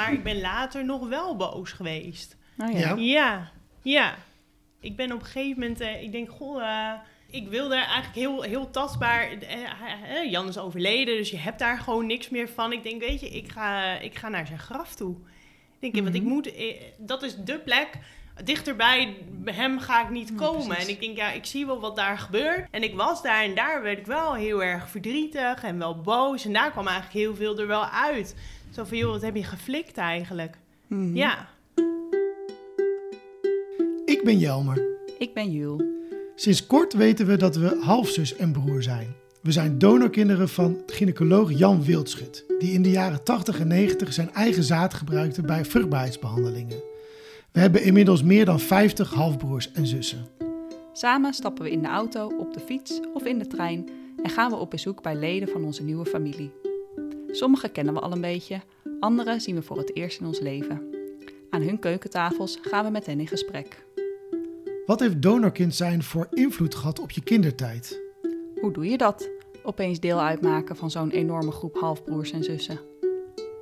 maar ik ben later nog wel boos geweest. Oh, ja. Ja. Ja, ja. Ik ben op een gegeven moment, eh, ik denk, goh, eh, ik wilde eigenlijk heel, heel tastbaar. eh, Jan is overleden, dus je hebt daar gewoon niks meer van. Ik denk, weet je, ik ga, ik ga naar zijn graf toe. Ik denk, want ik Mhm. moet, dat is de plek. Dichterbij hem ga ik niet komen. en ik denk, ja, ik zie wel wat daar gebeurt. En ik was daar en daar werd ik wel heel erg verdrietig en wel boos. En daar kwam eigenlijk heel veel er wel uit. Zo van, joh, wat heb je geflikt eigenlijk? Mhm. Ja. Ik ben Jelmer. Ik ben Jul. Sinds kort weten we dat we halfzus en broer zijn. We zijn donorkinderen van gynaecoloog Jan Wildschut, die in de jaren 80 en 90 zijn eigen zaad gebruikte bij vruchtbaarheidsbehandelingen. We hebben inmiddels meer dan 50 halfbroers en zussen. Samen stappen we in de auto, op de fiets of in de trein en gaan we op bezoek bij leden van onze nieuwe familie. Sommige kennen we al een beetje, andere zien we voor het eerst in ons leven. Aan hun keukentafels gaan we met hen in gesprek. Wat heeft donorkind zijn voor invloed gehad op je kindertijd? Hoe doe je dat? Opeens deel uitmaken van zo'n enorme groep halfbroers en zussen.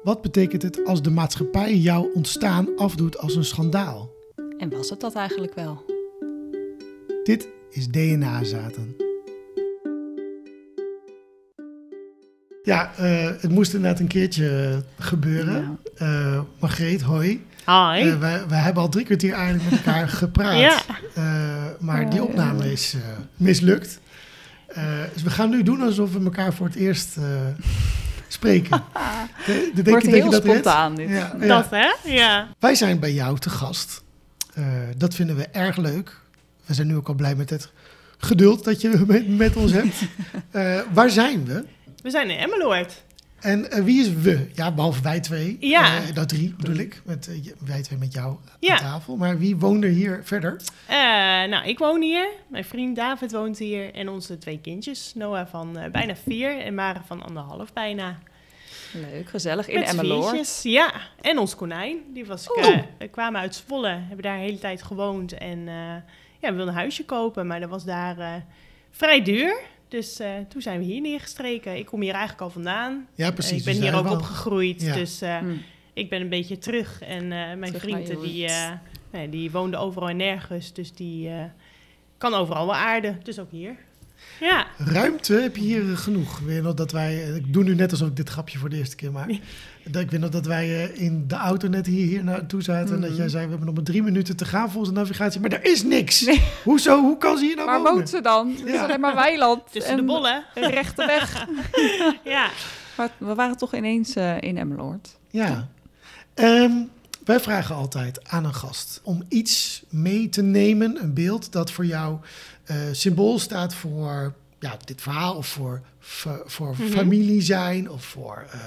Wat betekent het als de maatschappij jouw ontstaan afdoet als een schandaal? En was het dat eigenlijk wel? Dit is DNA-zaten. Ja, eh, het moest inderdaad een keertje gebeuren. Eh Margreet, hoi. Hi. Eh, wij, wij hebben al drie kwartier eigenlijk met elkaar gepraat. Ja. Eh, maar die opname is eh, mislukt. Eh, dus we gaan nu doen alsof we elkaar voor het eerst eh, spreken. De, de, denk Wordt je- denk heel je dat redt? spontaan dit. Ja, ja. Dat, hè? Ja. Wij zijn bij jou te gast. Eh, dat vinden we erg leuk. We zijn nu ook al blij met het geduld dat je met, met ons hebt. Eh, waar zijn we? We zijn in Emmeloord. En eh, wie is we? Ja, behalve wij twee. Ja. Eh, nou, drie bedoel ik. Met, eh, wij twee met jou Ja. aan tafel. Maar wie woont er hier verder? Eh, nou, ik woon hier. Mijn vriend David woont hier. En onze twee kindjes. Noah van bijna vier en Mare van anderhalf bijna. Leuk, gezellig. In Met Emmeloord. Ja, en ons konijn. Die was, eh, we kwamen uit Zwolle. Hebben daar de hele tijd gewoond. En eh, ja, we wilden een huisje kopen. Maar dat was daar eh, vrij duur. Dus eh, toen zijn we hier neergestreken. Ik kom hier eigenlijk al vandaan. Ja, Eh, precies. ik ben Dus hier ook wel- opgegroeid. Ja. Dus eh, Hm. ik ben een beetje terug. En eh, mijn Terug vriend naar je die, eh, nee, die woonde overal en nergens. Dus die eh, kan overal wel aarden. Dus ook hier. Ja, Ruimte heb je hier eh, genoeg. Weet je nog dat wij, eh, ik doe nu net alsof ik dit grapje voor de eerste keer maak. Dat, ik weet nog dat wij eh, in de auto net hier, hier naartoe zaten. En dat Mhm. jij zei, we hebben nog maar drie minuten te gaan volgens de navigatie. Maar er is niks. Hoezo? Hoe kan ze hier nou Waar wonen? woont ze dan? Het is alleen maar weiland. tussen en de bollen. Een rechte weg. Ja. Maar we waren toch ineens in Emmeloord. Ja. Ehm, wij vragen altijd aan een gast om iets mee te nemen, een beeld dat voor jou eh, symbool staat voor ja, dit verhaal of voor, voor, voor Mhm. familie zijn of voor eh,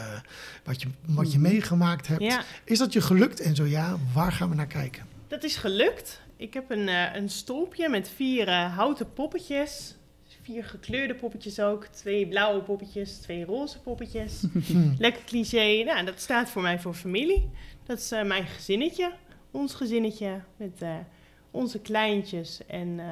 wat, je, wat je Mhm. meegemaakt hebt. ja, Is dat je gelukt en zo ja, waar gaan we naar kijken? dat is gelukt. Ik heb een, eh, een stolpje met vier houten poppetjes. Vier gekleurde poppetjes ook. Twee blauwe poppetjes, twee roze poppetjes. Lekker cliché. Nou, dat staat voor mij voor familie. Dat is eh, mijn gezinnetje. Ons gezinnetje met eh, onze kleintjes. En eh,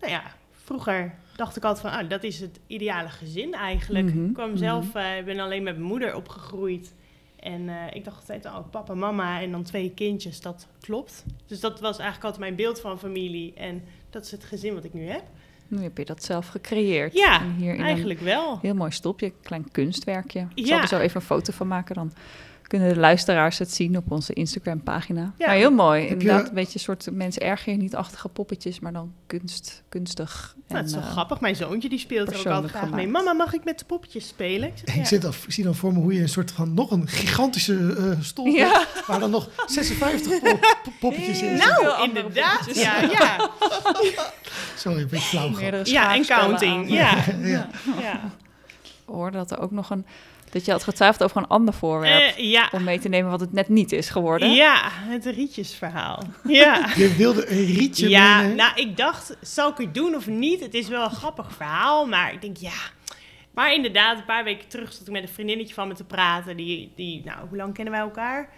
nou ja, vroeger dacht ik altijd van, ah, dat is het ideale gezin eigenlijk. Mhm, Ik kwam mhm. zelf, ik ben alleen met mijn moeder opgegroeid. En ik dacht altijd, oh, papa, mama en dan twee kindjes, dat klopt. Dus dat was eigenlijk altijd mijn beeld van familie. En dat is het gezin wat ik nu heb. Nu heb je dat zelf gecreëerd. Ja, En hier in Eigenlijk wel. heel mooi stopje, klein kunstwerkje. Ik Ja. zal er zo even een foto van maken. Dan kunnen de luisteraars het zien op onze Instagram pagina. Ja. Maar heel mooi. je- Inderdaad, een beetje een soort mensen erger je niet achtige poppetjes, maar dan kunst, kunstig. Nou, het is wel eh, grappig. Mijn zoontje die speelt er ook altijd graag mee. Mama, mag ik met de poppetjes spelen? Ik zeg, Ik, ja. zit al, ik zie dan voor me hoe je een soort van nog een gigantische eh stoel hebt, waar dan nog 56 pop- pop- poppetjes in zitten. Nou, inderdaad. Ja, ja. Sorry, een beetje flauw. Ja, en counting. Ja. Ja. ja. Ik hoorde dat er ook nog een... Dat je had getwijfeld over een ander voorwerp. Eh, ja. om mee te nemen wat het net niet is geworden. Ja, het rietjesverhaal. Ja. Je wilde een rietje Ja, meenemen. nou, ik dacht, zal ik het doen of niet? Het is wel een grappig verhaal, maar ik denk, ja. Maar inderdaad, een paar weken terug zat ik met een vriendinnetje van me te praten. Die, die nou, hoe lang kennen wij elkaar?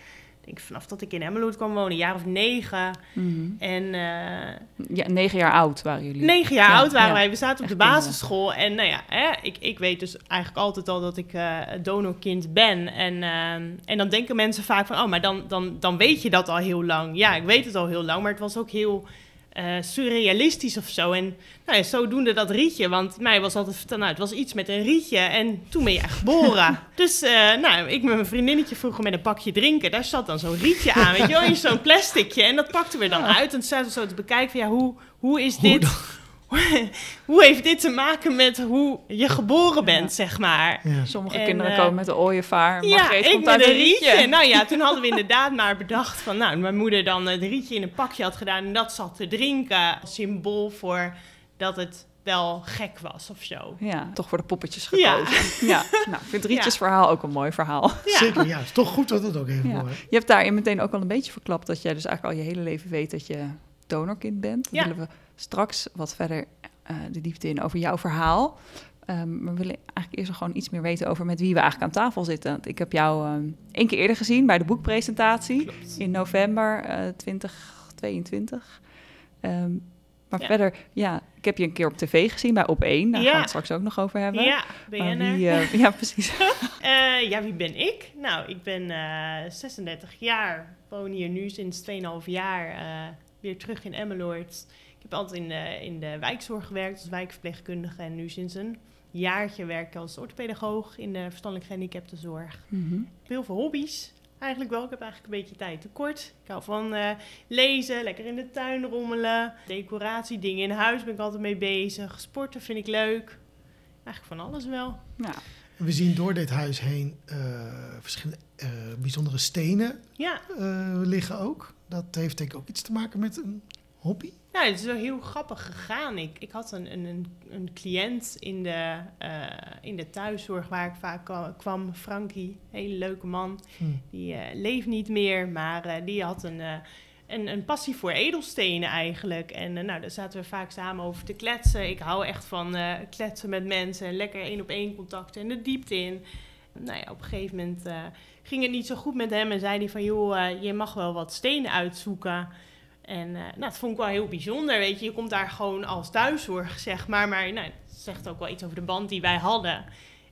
Denk vanaf dat ik in Emmeloord kwam wonen, een jaar of negen. Mhm. En eh, Ja, negen jaar oud waren jullie. negen jaar Ja, oud waren ja. wij. We zaten op Echt de basisschool. En nou ja, hè, ik, ik weet dus eigenlijk altijd al dat ik eh donorkind ben. En, eh, en dan denken mensen vaak van, oh, maar dan, dan, dan weet je dat al heel lang. Ja, ik weet het al heel lang, maar het was ook heel eh, surrealistisch of zo. En nou ja, zodoende dat rietje, want mij was altijd verteld, nou, het was iets met een rietje en toen ben jij geboren. dus eh, nou, ik met mijn vriendinnetje vroeger met een pakje drinken, daar zat dan zo'n rietje aan, weet je wel, in zo'n plasticje. En dat pakten we dan uit en toen zaten we zo te bekijken van, ja, hoe, hoe is Hoe dit... hoe heeft dit te maken met hoe je geboren bent, zeg maar? Ja. Sommige En, kinderen eh, komen met een ooievaar. Ja, Margreet ik komt met uit een een rietje. Nou ja, toen hadden we inderdaad maar bedacht van... Nou, mijn moeder dan het rietje in een pakje had gedaan... en dat zat te drinken. Als symbool voor dat het wel gek was of zo. Ja, toch voor de poppetjes Ja. gekozen. Ja, nou, ik vind Rietjes verhaal ook een mooi verhaal. Ja. Zeker, ja. Het is toch goed dat het ook even Ja. hoor. Je hebt daarin meteen ook al een beetje verklapt dat jij dus eigenlijk al je hele leven weet dat je donorkind bent. Dan Ja. willen we straks wat verder eh, de diepte in over jouw verhaal. Ehm, maar we willen eigenlijk eerst gewoon iets meer weten over met wie we eigenlijk aan tafel zitten. Want ik heb jou ehm één keer eerder gezien bij de boekpresentatie Klopt. in november eh 2022. Ehm, maar Ja. verder, ja, ik heb je een keer op tv gezien bij Op 1. Daar Ja. gaan we het straks ook nog over hebben. Ja, BNR. wie, eh, ja, precies. Eh, ja, wie ben ik? Nou, ik ben eh 36 jaar. Woon hier nu sinds 2,5 jaar eh, weer terug in Emmeloord. Ik heb altijd in de, in de wijkzorg gewerkt als wijkverpleegkundige. En nu sinds een jaartje werk ik als orthopedagoog in de verstandelijk gehandicaptenzorg. Mhm. Ik heb heel veel hobby's. Eigenlijk wel. Ik heb eigenlijk een beetje tijd tekort. Ik hou van eh, lezen, lekker in de tuin rommelen. Decoratie, dingen in huis ben ik altijd mee bezig. Sporten vind ik leuk. Eigenlijk van alles wel. Ja. We zien door dit huis heen eh, verschillende eh, bijzondere stenen Ja, eh, liggen ook. Dat heeft denk ik ook iets te maken met een hobby. Nou, het is wel heel grappig gegaan. Ik, ik had een, een, een, een cliënt in de, eh, in de thuiszorg waar ik vaak kwa- kwam, Frankie, hele leuke man. Hm. Die eh, leeft niet meer, maar eh, die had een, een, een passie voor edelstenen eigenlijk. En nou, daar zaten we vaak samen over te kletsen. Ik hou echt van kletsen met mensen en lekker één op één contact en de diepte in. Nou ja, op een gegeven moment ging het niet zo goed met hem en zei hij van... joh, eh, je mag wel wat stenen uitzoeken. En eh, nou, dat vond ik wel heel bijzonder, weet je. Je komt daar gewoon als thuiszorg, zeg maar. Maar nou, het zegt ook wel iets over de band die wij hadden.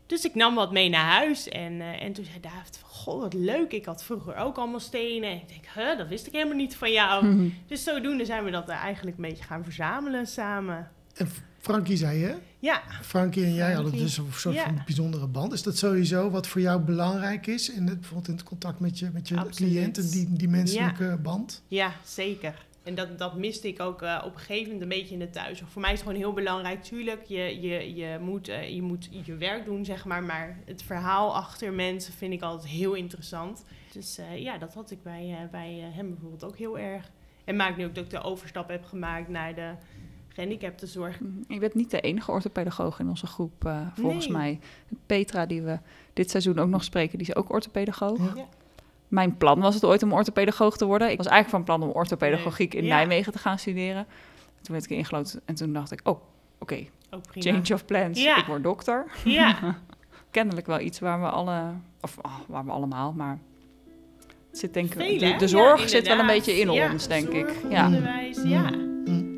Dus ik nam wat mee naar huis. En, eh, en toen zei David, van, goh, wat leuk. Ik had vroeger ook allemaal stenen. En ik denk, huh, dat wist ik helemaal niet van jou. Dus zodoende zijn we dat eigenlijk een beetje gaan verzamelen samen. En Frankie zei je, Ja, Frankie en jij hadden dus een soort Ja. van bijzondere band. Is dat sowieso wat voor jou belangrijk is? In het, bijvoorbeeld in het contact met je, met je Absoluut. cliënten, die, die menselijke band? ja, zeker. En dat, dat miste ik ook eh, op een gegeven moment een beetje in de thuiszorg. Voor mij is het gewoon heel belangrijk. Tuurlijk, je, je, je, moet, eh, je moet je werk doen, zeg maar. Maar het verhaal achter mensen vind ik altijd heel interessant. Dus eh, ja, dat had ik bij, bij hem bijvoorbeeld ook heel erg. En maakt nu ook dat ik de overstap heb gemaakt naar de gehandicaptenzorg. Mhm. Je bent niet de enige orthopedagoog in onze groep, eh, volgens Nee. mij. Petra, die we dit seizoen ook nog spreken, die is ook orthopedagoog. Ja. Mijn plan was het ooit om orthopedagoog te worden. Ik was eigenlijk van plan om orthopedagogiek in Ja. Nijmegen te gaan studeren. Toen werd ik ingelood en toen dacht ik, oh, oké, prima. change of plans. Ja. Ik word dokter. Ja, Kennelijk wel iets waar we alle, of oh, waar we allemaal, maar het zit denk ik, Veel, de, de Ja, zorg zit wel een beetje in Ja, ons, denk ik. Ja. onderwijs, ja. Mm.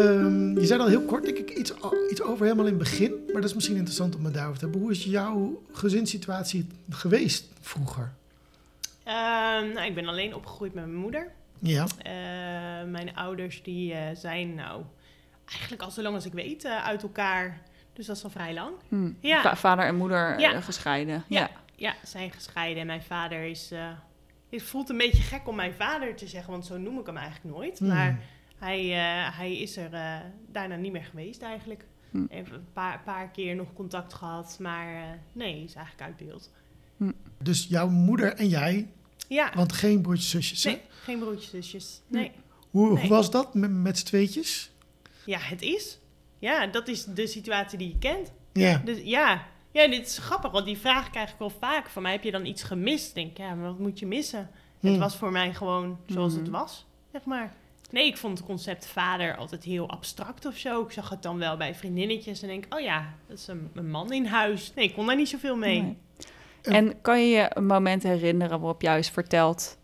Ehm, je zei al heel kort, denk ik, iets, iets over helemaal in het begin. Maar dat is misschien interessant om het daarover te hebben. Hoe is jouw gezinssituatie geweest vroeger? Ehm, nou, ik ben alleen opgegroeid met mijn moeder. Ja, Eh, mijn ouders die eh, zijn nou eigenlijk al zo lang als ik weet eh, uit elkaar. Dus dat is al vrij lang. Hm. Ja. Va- vader en moeder eh, Ja. gescheiden. Ja. Ja. Ja, zijn gescheiden. En mijn vader is... eh, het voelt een beetje gek om mijn vader te zeggen, want zo noem ik hem eigenlijk nooit. Hmm. Maar hij, eh, hij is er eh, daarna niet meer geweest eigenlijk. Hm. Even een paar, paar keer nog contact gehad, maar eh, nee, is eigenlijk uit beeld. Dus jouw moeder en jij, Ja, want geen broertjes, zusjes. hè? nee, geen broertjes, zusjes. Nee. Hoe, hoe Nee. was dat met, met z'n tweetjes? Ja, het is. Ja, dat is de situatie die je kent. Ja, Dus ja, ja, dit is grappig, want die vraag krijg ik wel vaak van mij. Heb je dan iets gemist? Ik Denk, ja, maar wat moet je missen? Hmm. Het was voor mij gewoon zoals het was, zeg maar. Nee, ik vond het concept vader altijd heel abstract of zo. Ik zag het dan wel bij vriendinnetjes en denk, oh ja, dat is een, een man in huis. Nee, ik kon daar niet zoveel mee. Nee. En kan je je een moment herinneren waarop juist vertelt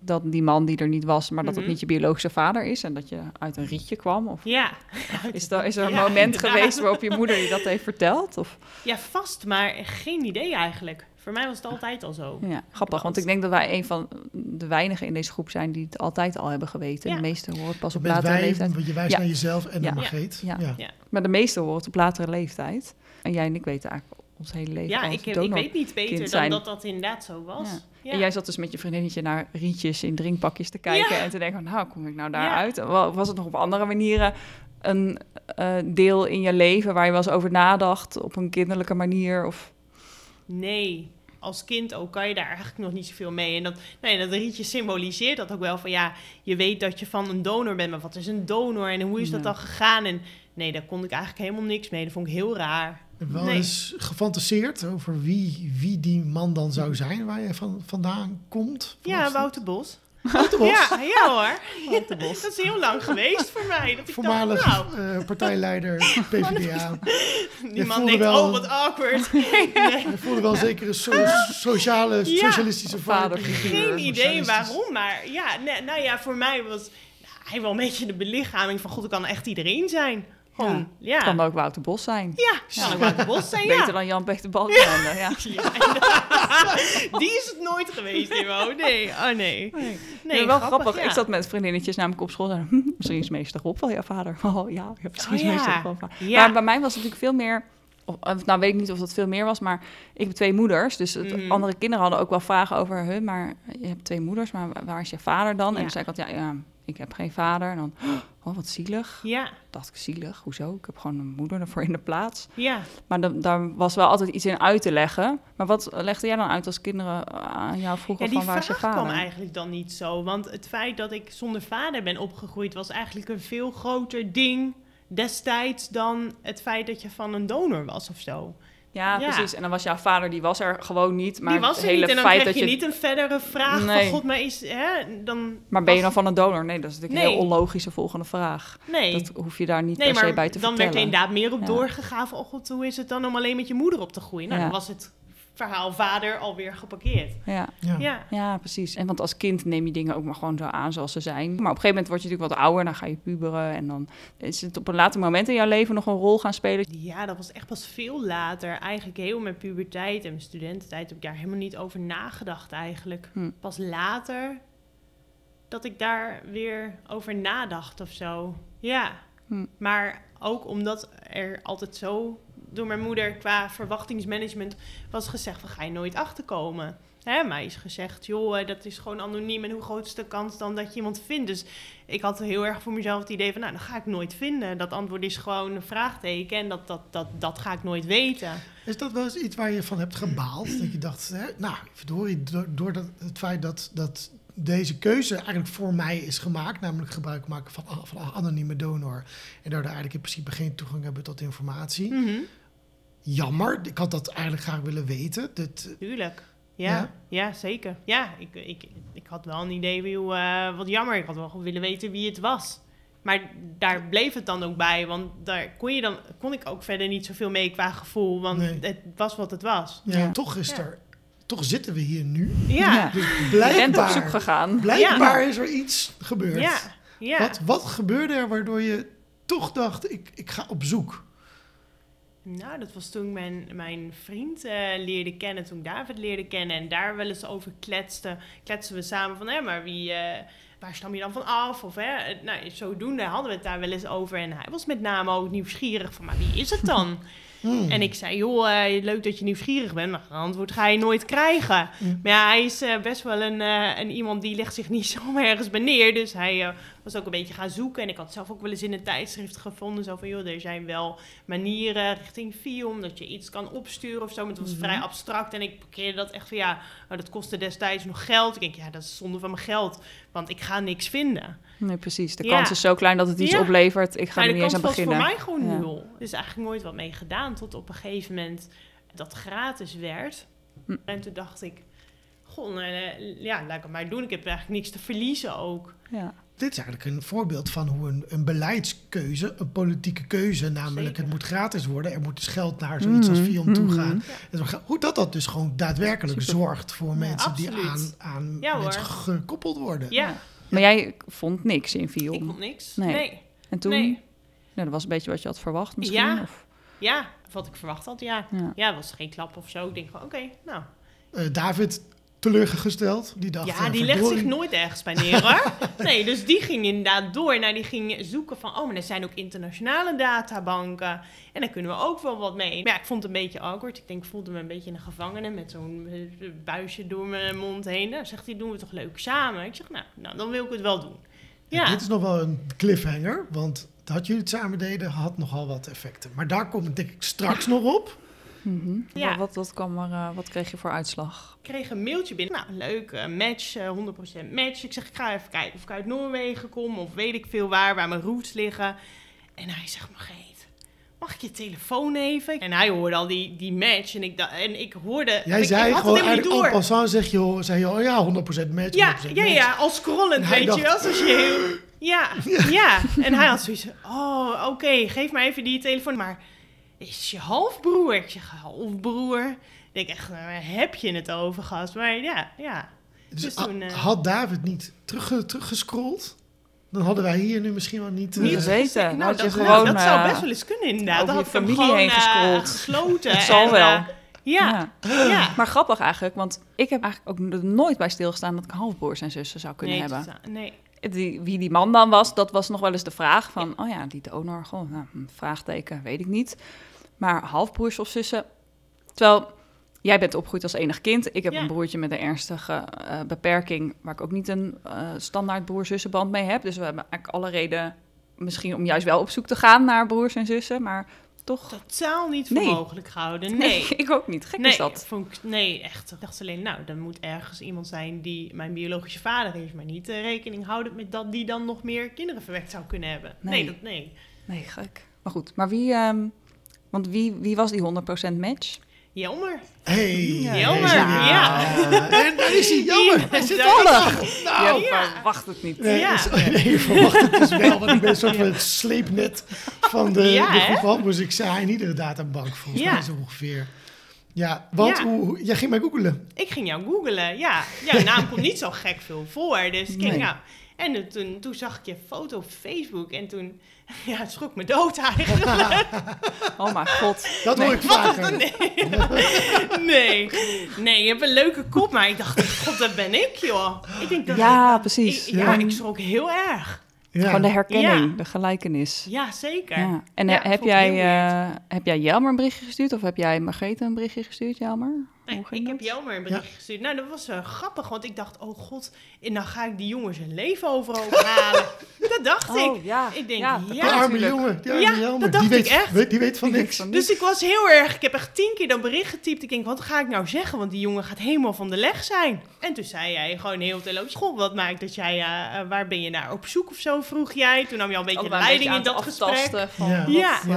dat die man die er niet was, maar dat het Mhm. niet je biologische vader is en dat je uit een rietje kwam? Of Ja. is, er, is er een Ja, moment inderdaad. geweest waarop je moeder je dat heeft verteld? Of? Ja, vast, maar geen idee eigenlijk. Voor mij was het altijd al zo. Ja, grappig, want ik denk dat wij een van de weinigen in deze groep zijn die het altijd al hebben geweten. Ja. De meesten horen het pas op Met latere wij, leeftijd. want je wijst Ja. naar jezelf en Ja. naar Ja. Margreet. Ja. Ja. Ja. Maar de meesten horen het op latere leeftijd. En jij en ik weten eigenlijk ons hele leven Ja, als ik, ik weet niet beter dan dat dat inderdaad zo was. Ja. Ja. En jij zat dus met je vriendinnetje naar rietjes in drinkpakjes te kijken Ja. en te denken, van, nou, kom ik nou daar Ja. uit? Wa- Was het nog op andere manieren een eh, deel in je leven waar je wel eens over nadacht op een kinderlijke manier? Of... Nee, als kind ook kan je daar eigenlijk nog niet zoveel mee. En dat, nee, dat rietje symboliseert dat ook wel van ja, je weet dat je van een donor bent, maar wat is een donor en hoe is dat Ja. dan gegaan? En nee, daar kon ik eigenlijk helemaal niks mee. Dat vond ik heel raar. Wel Nee. eens gefantaseerd over wie, wie die man dan zou zijn waar je van, vandaan komt. Ja, Wouter Bos. Wouter Bos, Ja, ja hoor. Wouter Bos. Dat is heel lang geweest voor mij. Dat ik voormalig dacht, nou, eh, partijleider PvdA. die man denkt, wel- oh wat awkward. Hij voelde wel zeker een so- sociale, Ja. socialistische vader. Geen idee waarom, maar ja, nee, nou ja, voor mij was nou, hij wel een beetje de belichaming van, god, ik kan echt iedereen zijn. Gewoon, ja. Het kan ook Wouter Bos zijn. Ja, kan ook Wouter Bos zijn, ja. Beter dan Jan-Peter Balkenende, ja. Ja. Die is het nooit geweest, Timo. Nee, oh nee. Nee, Nee, wel grappig. Ik zat met vriendinnetjes namelijk op school en hm, misschien is meester Rob wel jouw vader. Oh ja, ja misschien is Oh, meester Rob. Maar bij mij was het natuurlijk veel meer... Of, nou, weet ik niet of dat veel meer was, maar ik heb twee moeders. Dus het, Mhm. andere kinderen hadden ook wel vragen over... Huh, maar je hebt twee moeders, maar wa- waar is je vader dan? En toen zei ik altijd, ja, ja, ik heb geen vader. En dan, oh, wat zielig. Ja, dacht ik, zielig, hoezo? Ik heb gewoon een moeder ervoor in de plaats. ja. Maar da- daar was wel altijd iets in uit te leggen. Maar wat legde jij dan uit als kinderen aan jou vroegen Ja, van waar is je kwam eigenlijk dan niet zo. Want het feit dat ik zonder vader ben opgegroeid... was eigenlijk een veel groter ding destijds... dan het feit dat je van een donor was of zo. Ja, Ja. precies. En dan was jouw vader, die was er gewoon niet. Maar Die was er hele niet. En dan feit krijg dat je niet een verdere vraag Nee. van... God, maar is... Hè, dan Maar ben je dan van een donor? Nee, dat is natuurlijk een heel onlogische volgende vraag. Nee. Dat hoef je daar niet Nee, per se bij te dan werd er vertellen. inderdaad meer op Ja. doorgegaan van... Oh god, hoe is het dan om alleen met je moeder op te groeien? Nou, Ja. dan was het verhaal vader alweer geparkeerd. Ja. Ja. Ja. ja, precies. En want als kind neem je dingen ook maar gewoon zo aan zoals ze zijn. Maar op een gegeven moment word je natuurlijk wat ouder. Dan ga je puberen. En dan is het op een later moment in jouw leven nog een rol gaan spelen. Ja, dat was echt pas veel later. Eigenlijk heel mijn puberteit en mijn studententijd heb ik daar helemaal niet over nagedacht eigenlijk. Hm. Pas later dat ik daar weer over nadacht of zo. Ja, Hm. maar ook omdat er altijd zo door mijn moeder qua verwachtingsmanagement was gezegd van ga je nooit achterkomen. Hè, mij is gezegd, joh, eh, dat is gewoon anoniem en hoe groot is de kans dan dat je iemand vindt? Dus ik had heel erg voor mezelf het idee van, nou, dat ga ik nooit vinden. Dat antwoord is gewoon een vraagteken en dat, dat, dat, dat ga ik nooit weten. Is dat wel eens iets waar je van hebt gebaald? Dat je dacht, hè, nou, verdorie, door, door dat, het feit dat, dat deze keuze eigenlijk voor mij is gemaakt, namelijk gebruik maken van, van anonieme donor, en daardoor eigenlijk in principe geen toegang hebben tot informatie. Mhm, Jammer, ik had dat eigenlijk graag willen weten. Dit, Tuurlijk. Ja, Ja? ja? zeker. Ja, ik, ik, ik had wel een idee van, hoe, eh, wat jammer. Ik had wel gewoon willen weten wie het was. Maar daar bleef het dan ook bij, want daar kon, je dan, kon ik ook verder niet zoveel mee qua gevoel, want Nee. het was wat het was. ja, Ja. toch is Ja. er, toch zitten we hier nu. Ja, Dus Je bent op blijkbaar, zoek gegaan. blijkbaar is er iets gebeurd. ja. ja. Wat, wat gebeurde er waardoor je toch dacht, ik, ik ga op zoek? Nou, dat was toen mijn, mijn vriend eh, leerde kennen, toen David leerde kennen. En daar wel eens over kletsten. Kletsten we samen van, hè, maar wie, eh, waar stam je dan van af? Of, hè, eh, nou, zodoende hadden we het daar wel eens over. En hij was met name ook nieuwsgierig van, maar wie is het dan? Hmm. En ik zei, joh, eh, leuk dat je nieuwsgierig bent, maar een antwoord ga je nooit krijgen. Maar ja, hij is eh, best wel een, eh, een iemand die legt zich niet zomaar ergens bij neer. Dus hij was ook een beetje gaan zoeken. En ik had zelf ook wel eens in een tijdschrift gevonden, zo van, joh, er zijn wel manieren richting film, dat je iets kan opsturen of zo. Maar het was Mhm. vrij abstract en ik parkeerde dat echt van, ja, oh, dat kostte destijds nog geld. Ik denk, ja, dat is zonde van mijn geld, want ik ga niks vinden. Nee, precies. De Ja. kans is zo klein dat het iets Ja. oplevert. Ik ga Maar er niet eens kans aan was voor beginnen. mij gewoon Ja. nul. Er is eigenlijk nooit wat mee gedaan tot op een gegeven moment dat gratis werd. Hm. En toen dacht ik, goh, nou, ja, laat ik het maar doen. Ik heb eigenlijk niks te verliezen ook. Ja. dit is eigenlijk een voorbeeld van hoe een, een beleidskeuze, een politieke keuze, namelijk Zeker. het moet gratis worden, er moet dus geld naar zoiets als Mhm, Vion toe mhm. gaan. Hoe dat dat dus gewoon daadwerkelijk Super. zorgt voor mensen die aan, aan Ja, hoor. mensen gekoppeld worden. Ja, Maar jij vond niks in ik Vion. vond niks. Nee. Nee. En toen? Nee. Nou, dat was een beetje wat je had verwacht misschien? Ja. Of? Ja, wat ik verwacht had, ja. Ja. Ja, was geen klap of zo. Ik denk van, oké, nou. Eh, David teleurgesteld, die dacht... Ja, die legt zich nooit ergens bij neer, hoor. Nee, dus die ging inderdaad door. Nou, die ging zoeken van, oh, maar er zijn ook internationale databanken. En daar kunnen we ook wel wat mee. Maar ja, ik vond het een beetje awkward. Ik denk, ik voelde me een beetje een gevangene met zo'n eh, buisje door mijn mond heen. Nou, zegt hij, doen we toch leuk samen? Ik zeg, nou, nou dan wil ik het wel doen. Ja, Dit is nog wel een cliffhanger, want dat jullie het samen deden had nogal wat effecten. Maar daar kom ik denk ik straks nog op. Mhm. Ja. Wat, wat, kwam er, eh, wat kreeg je voor uitslag? ik kreeg een mailtje binnen. Nou, leuk, eh, match, eh, 100% match. Ik zeg, ik ga even kijken of ik uit Noorwegen kom of weet ik veel waar, waar mijn roots liggen. En hij zegt, Margreet, mag ik je telefoon even? En hij hoorde al die, die match en ik, da- en ik hoorde... Jij ik, zei ik gewoon eigenlijk en passant zeg je, zei je, oh ja, 100% match, 100% Ja, ja, match. ja, als scrollend, weet je wel. Zoals je heel... Ja, ja, En hij had zoiets oh, oké, geef maar even die telefoon. Maar is je halfbroer? Ik zeg, halfbroer? Ik denk echt, waar heb je het over, gast? Maar ja, ja. Dus, Dus toen, eh, had David niet terugge- teruggescrolld, dan hadden wij hier nu misschien wel niet... eh, Niet gezeten. Nou, had je dat, gewoon, nou, dat zou eh, best wel eens kunnen inderdaad. Dan je had ik hem familie gewoon, heen gescrolld. gesloten. Het zal en, wel. ja, ja. Maar grappig eigenlijk, want ik heb eigenlijk ook nooit bij stilgestaan dat ik halfbroers en zussen zou kunnen nee, hebben. nee. Die, wie die man dan was, dat was nog wel eens de vraag van, oh ja, die donor, gewoon, nou, hm, vraagteken, weet ik niet. Maar halfbroers of zussen, terwijl jij bent opgegroeid als enig kind. Ik heb Ja. een broertje met een ernstige eh, beperking, waar ik ook niet een eh, standaard broer-zussenband mee heb. Dus we hebben eigenlijk alle reden misschien om juist wel op zoek te gaan naar broers en zussen, maar toch... Totaal niet voor Nee. mogelijk gehouden. Nee. ik ook niet. Gek nee, is dat. vond ik- nee, echt. Ik dacht alleen, nou, dan moet ergens iemand zijn die mijn biologische vader is, maar niet eh, rekening houden met dat die dan nog meer kinderen verwekt zou kunnen hebben. Nee, Nee. dat, nee. Nee, gek. Maar goed, maar wie... ehm, want wie, wie was die 100% match? Jammer. Hey, Jammer, hey, ja. En daar is hij, jammer. Hij zit Toevallig. Nou, Je verwacht het niet. Nee, Ja. is- nee, je verwacht het dus wel, want ik ben een soort van het sleepnet van de, Ja, de. Dus ik zei in iedere databank volgens Ja. mij zo ongeveer. Ja, want Ja. Hoe, jij ging mij googelen. Ik ging jou googelen. Ja, jouw naam komt niet zo gek veel voor. Dus ik Nee. nou. En toen, toen zag ik je foto op Facebook en toen ja, het schrok me dood eigenlijk. Oh mijn god. Dat hoor ik vaker. Nee. nee. Nee, je hebt een leuke kop, maar ik dacht, god, dat ben ik, joh. Ik denk dat Ja, precies. Ik, ja, Ja. ik schrok heel erg. Ja. Gewoon de herkenning, Ja. de gelijkenis. Ja, zeker. Ja. En Ja, eh, heb, jij, eh, heb jij Jelmer een berichtje gestuurd of heb jij Margrethe een berichtje gestuurd, Jelmer? Nee, ik heb jou maar een berichtje gestuurd. Nou, dat was eh, grappig, want ik dacht, oh god, en dan ga ik die jongen zijn leven overhoop halen. dat dacht ik. Oh, ja. Ik denk, Ja, ja. De arme jongen. Die arme Ja, Jelmer. dat dacht die weet, ik echt. weet- die weet van niks. Van Dus ik was heel erg, ik heb echt tien keer dat bericht getypt. Ik denk, wat ga ik nou zeggen? Want die jongen gaat helemaal van de leg zijn. En toen zei jij gewoon heel telefotisch, goh, wat maakt dat jij, eh, eh, waar ben je naar op zoek of zo, vroeg jij. Toen nam je al een beetje Allebei leiding een in dat gesprek. Van Ja. wat,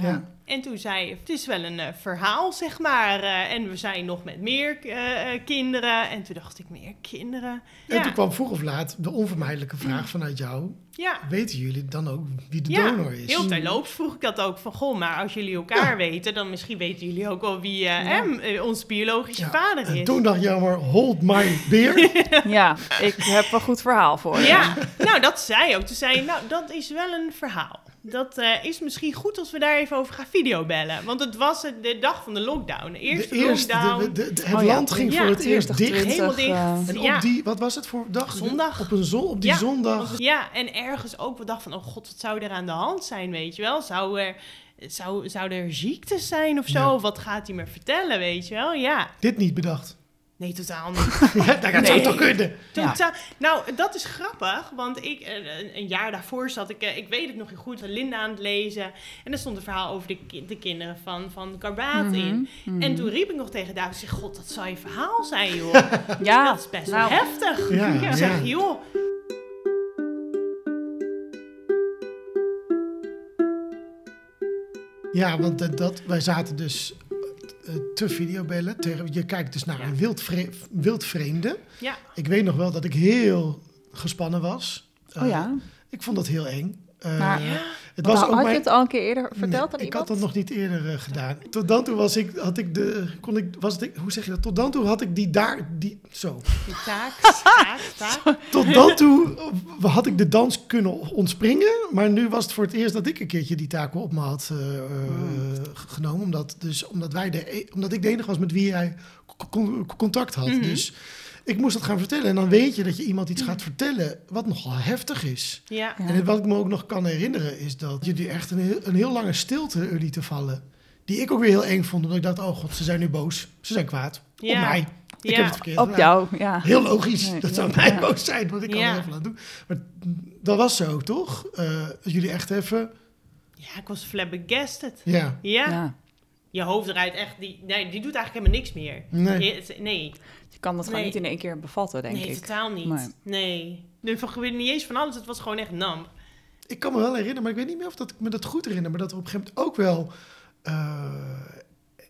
Ja. En toen zei je, het is wel een eh, verhaal, zeg maar. eh, en we zijn nog met meer eh, kinderen. En toen dacht ik, meer kinderen? En Ja, toen kwam vroeg of laat de onvermijdelijke vraag vanuit jou. ja. Weten jullie dan ook wie de Ja, donor is? heel terloops vroeg ik dat ook van, goh, maar als jullie elkaar weten, dan misschien weten jullie ook wel wie eh, hem, ons biologische Ja, vader En is. toen dacht Jelmer, hold my beer. Ja, ik heb een goed verhaal voor je. Ja, nou dat zei je ook. Toen zei je, nou dat is wel een verhaal. Dat eh, is misschien goed als we daar even over gaan videobellen. Want het was het- de dag van de lockdown. De eerste, de eerste, lockdown. de, de- de- het Oh ja. land ging Ja. voor het eerst 20, dicht. 20, Helemaal dicht. eh, En Ja. op die, wat was het voor dag? Zondag. Op, een zon, op die Ja. zondag. Ja, en ergens ook we dachten van, oh god, wat zou er aan de hand zijn, weet je wel? Zou er, zou, zou er ziektes zijn of zo? Of wat gaat hij me vertellen, weet je wel? Ja, Dit niet bedacht. Nee, totaal niet. Ja, dat zou Nee. toch kunnen? Ja. Totaal. Nou, dat is grappig, want ik, eh, een, een jaar daarvoor zat ik, eh, ik weet het nog heel goed, Linda aan het lezen. En er stond een verhaal over de, ki- de kinderen van, van Karbaat Mhm, in. mhm. En toen riep ik nog tegen David, zeg, god, dat zou je verhaal zijn, joh. Ja, dat is best nou, wel heftig. Ja, ik ja. zeg, joh, Ja, want eh, dat, wij zaten dus te videobellen. Tegen, je kijkt dus naar Ja. een wild, vre- wild vreemde. ja. Ik weet nog wel dat ik heel gespannen was. Eh, oh ja, Ik vond dat heel eng. Eh, Maar- het was ook had je het al een keer eerder verteld Nee, aan ik iemand? had dat nog niet eerder eh, gedaan. Tot dan toe was ik, had ik de, kon ik, was het, hoe zeg je dat? Tot dan toe had ik die daar, die, zo. Die taak, taak, taak. Tot dan toe eh, had ik de dans kunnen ontspringen, maar nu was het voor het eerst dat ik een keertje die taken op me had eh, eh, g- genomen, omdat, dus, omdat, wij de, e- omdat ik de enige was met wie co- contact had. Mhm. Dus ik moest dat gaan vertellen en dan weet je dat je iemand iets gaat vertellen wat nogal heftig is. Ja. Ja. En wat ik me ook nog kan herinneren is dat jullie echt een heel, een heel lange stilte lieten vallen. Die ik ook weer heel eng vond, omdat ik dacht, oh god, ze zijn nu boos. Ze zijn kwaad. Op mij. Ik Ja. heb het verkeerd Op gedaan. jou, ja. Heel logisch, Nee, dat zou mij ja. boos zijn, want ik kan Ja. er even aan doen. Maar dat was zo, toch? Eh, dat jullie echt even, ja, ik was flabbergasted. ja, Ja. Ja. Je hoofd draait echt, die, nee, die doet eigenlijk helemaal niks meer. nee. Nee, Je kan dat gewoon Nee. niet in één keer bevatten, denk nee ik. totaal niet. Nee. Nee. Er gebeurde niet eens van alles, het was gewoon echt nam. Ik kan me wel herinneren, maar ik weet niet meer of dat ik me dat goed herinner, maar dat er op een gegeven moment ook wel eh,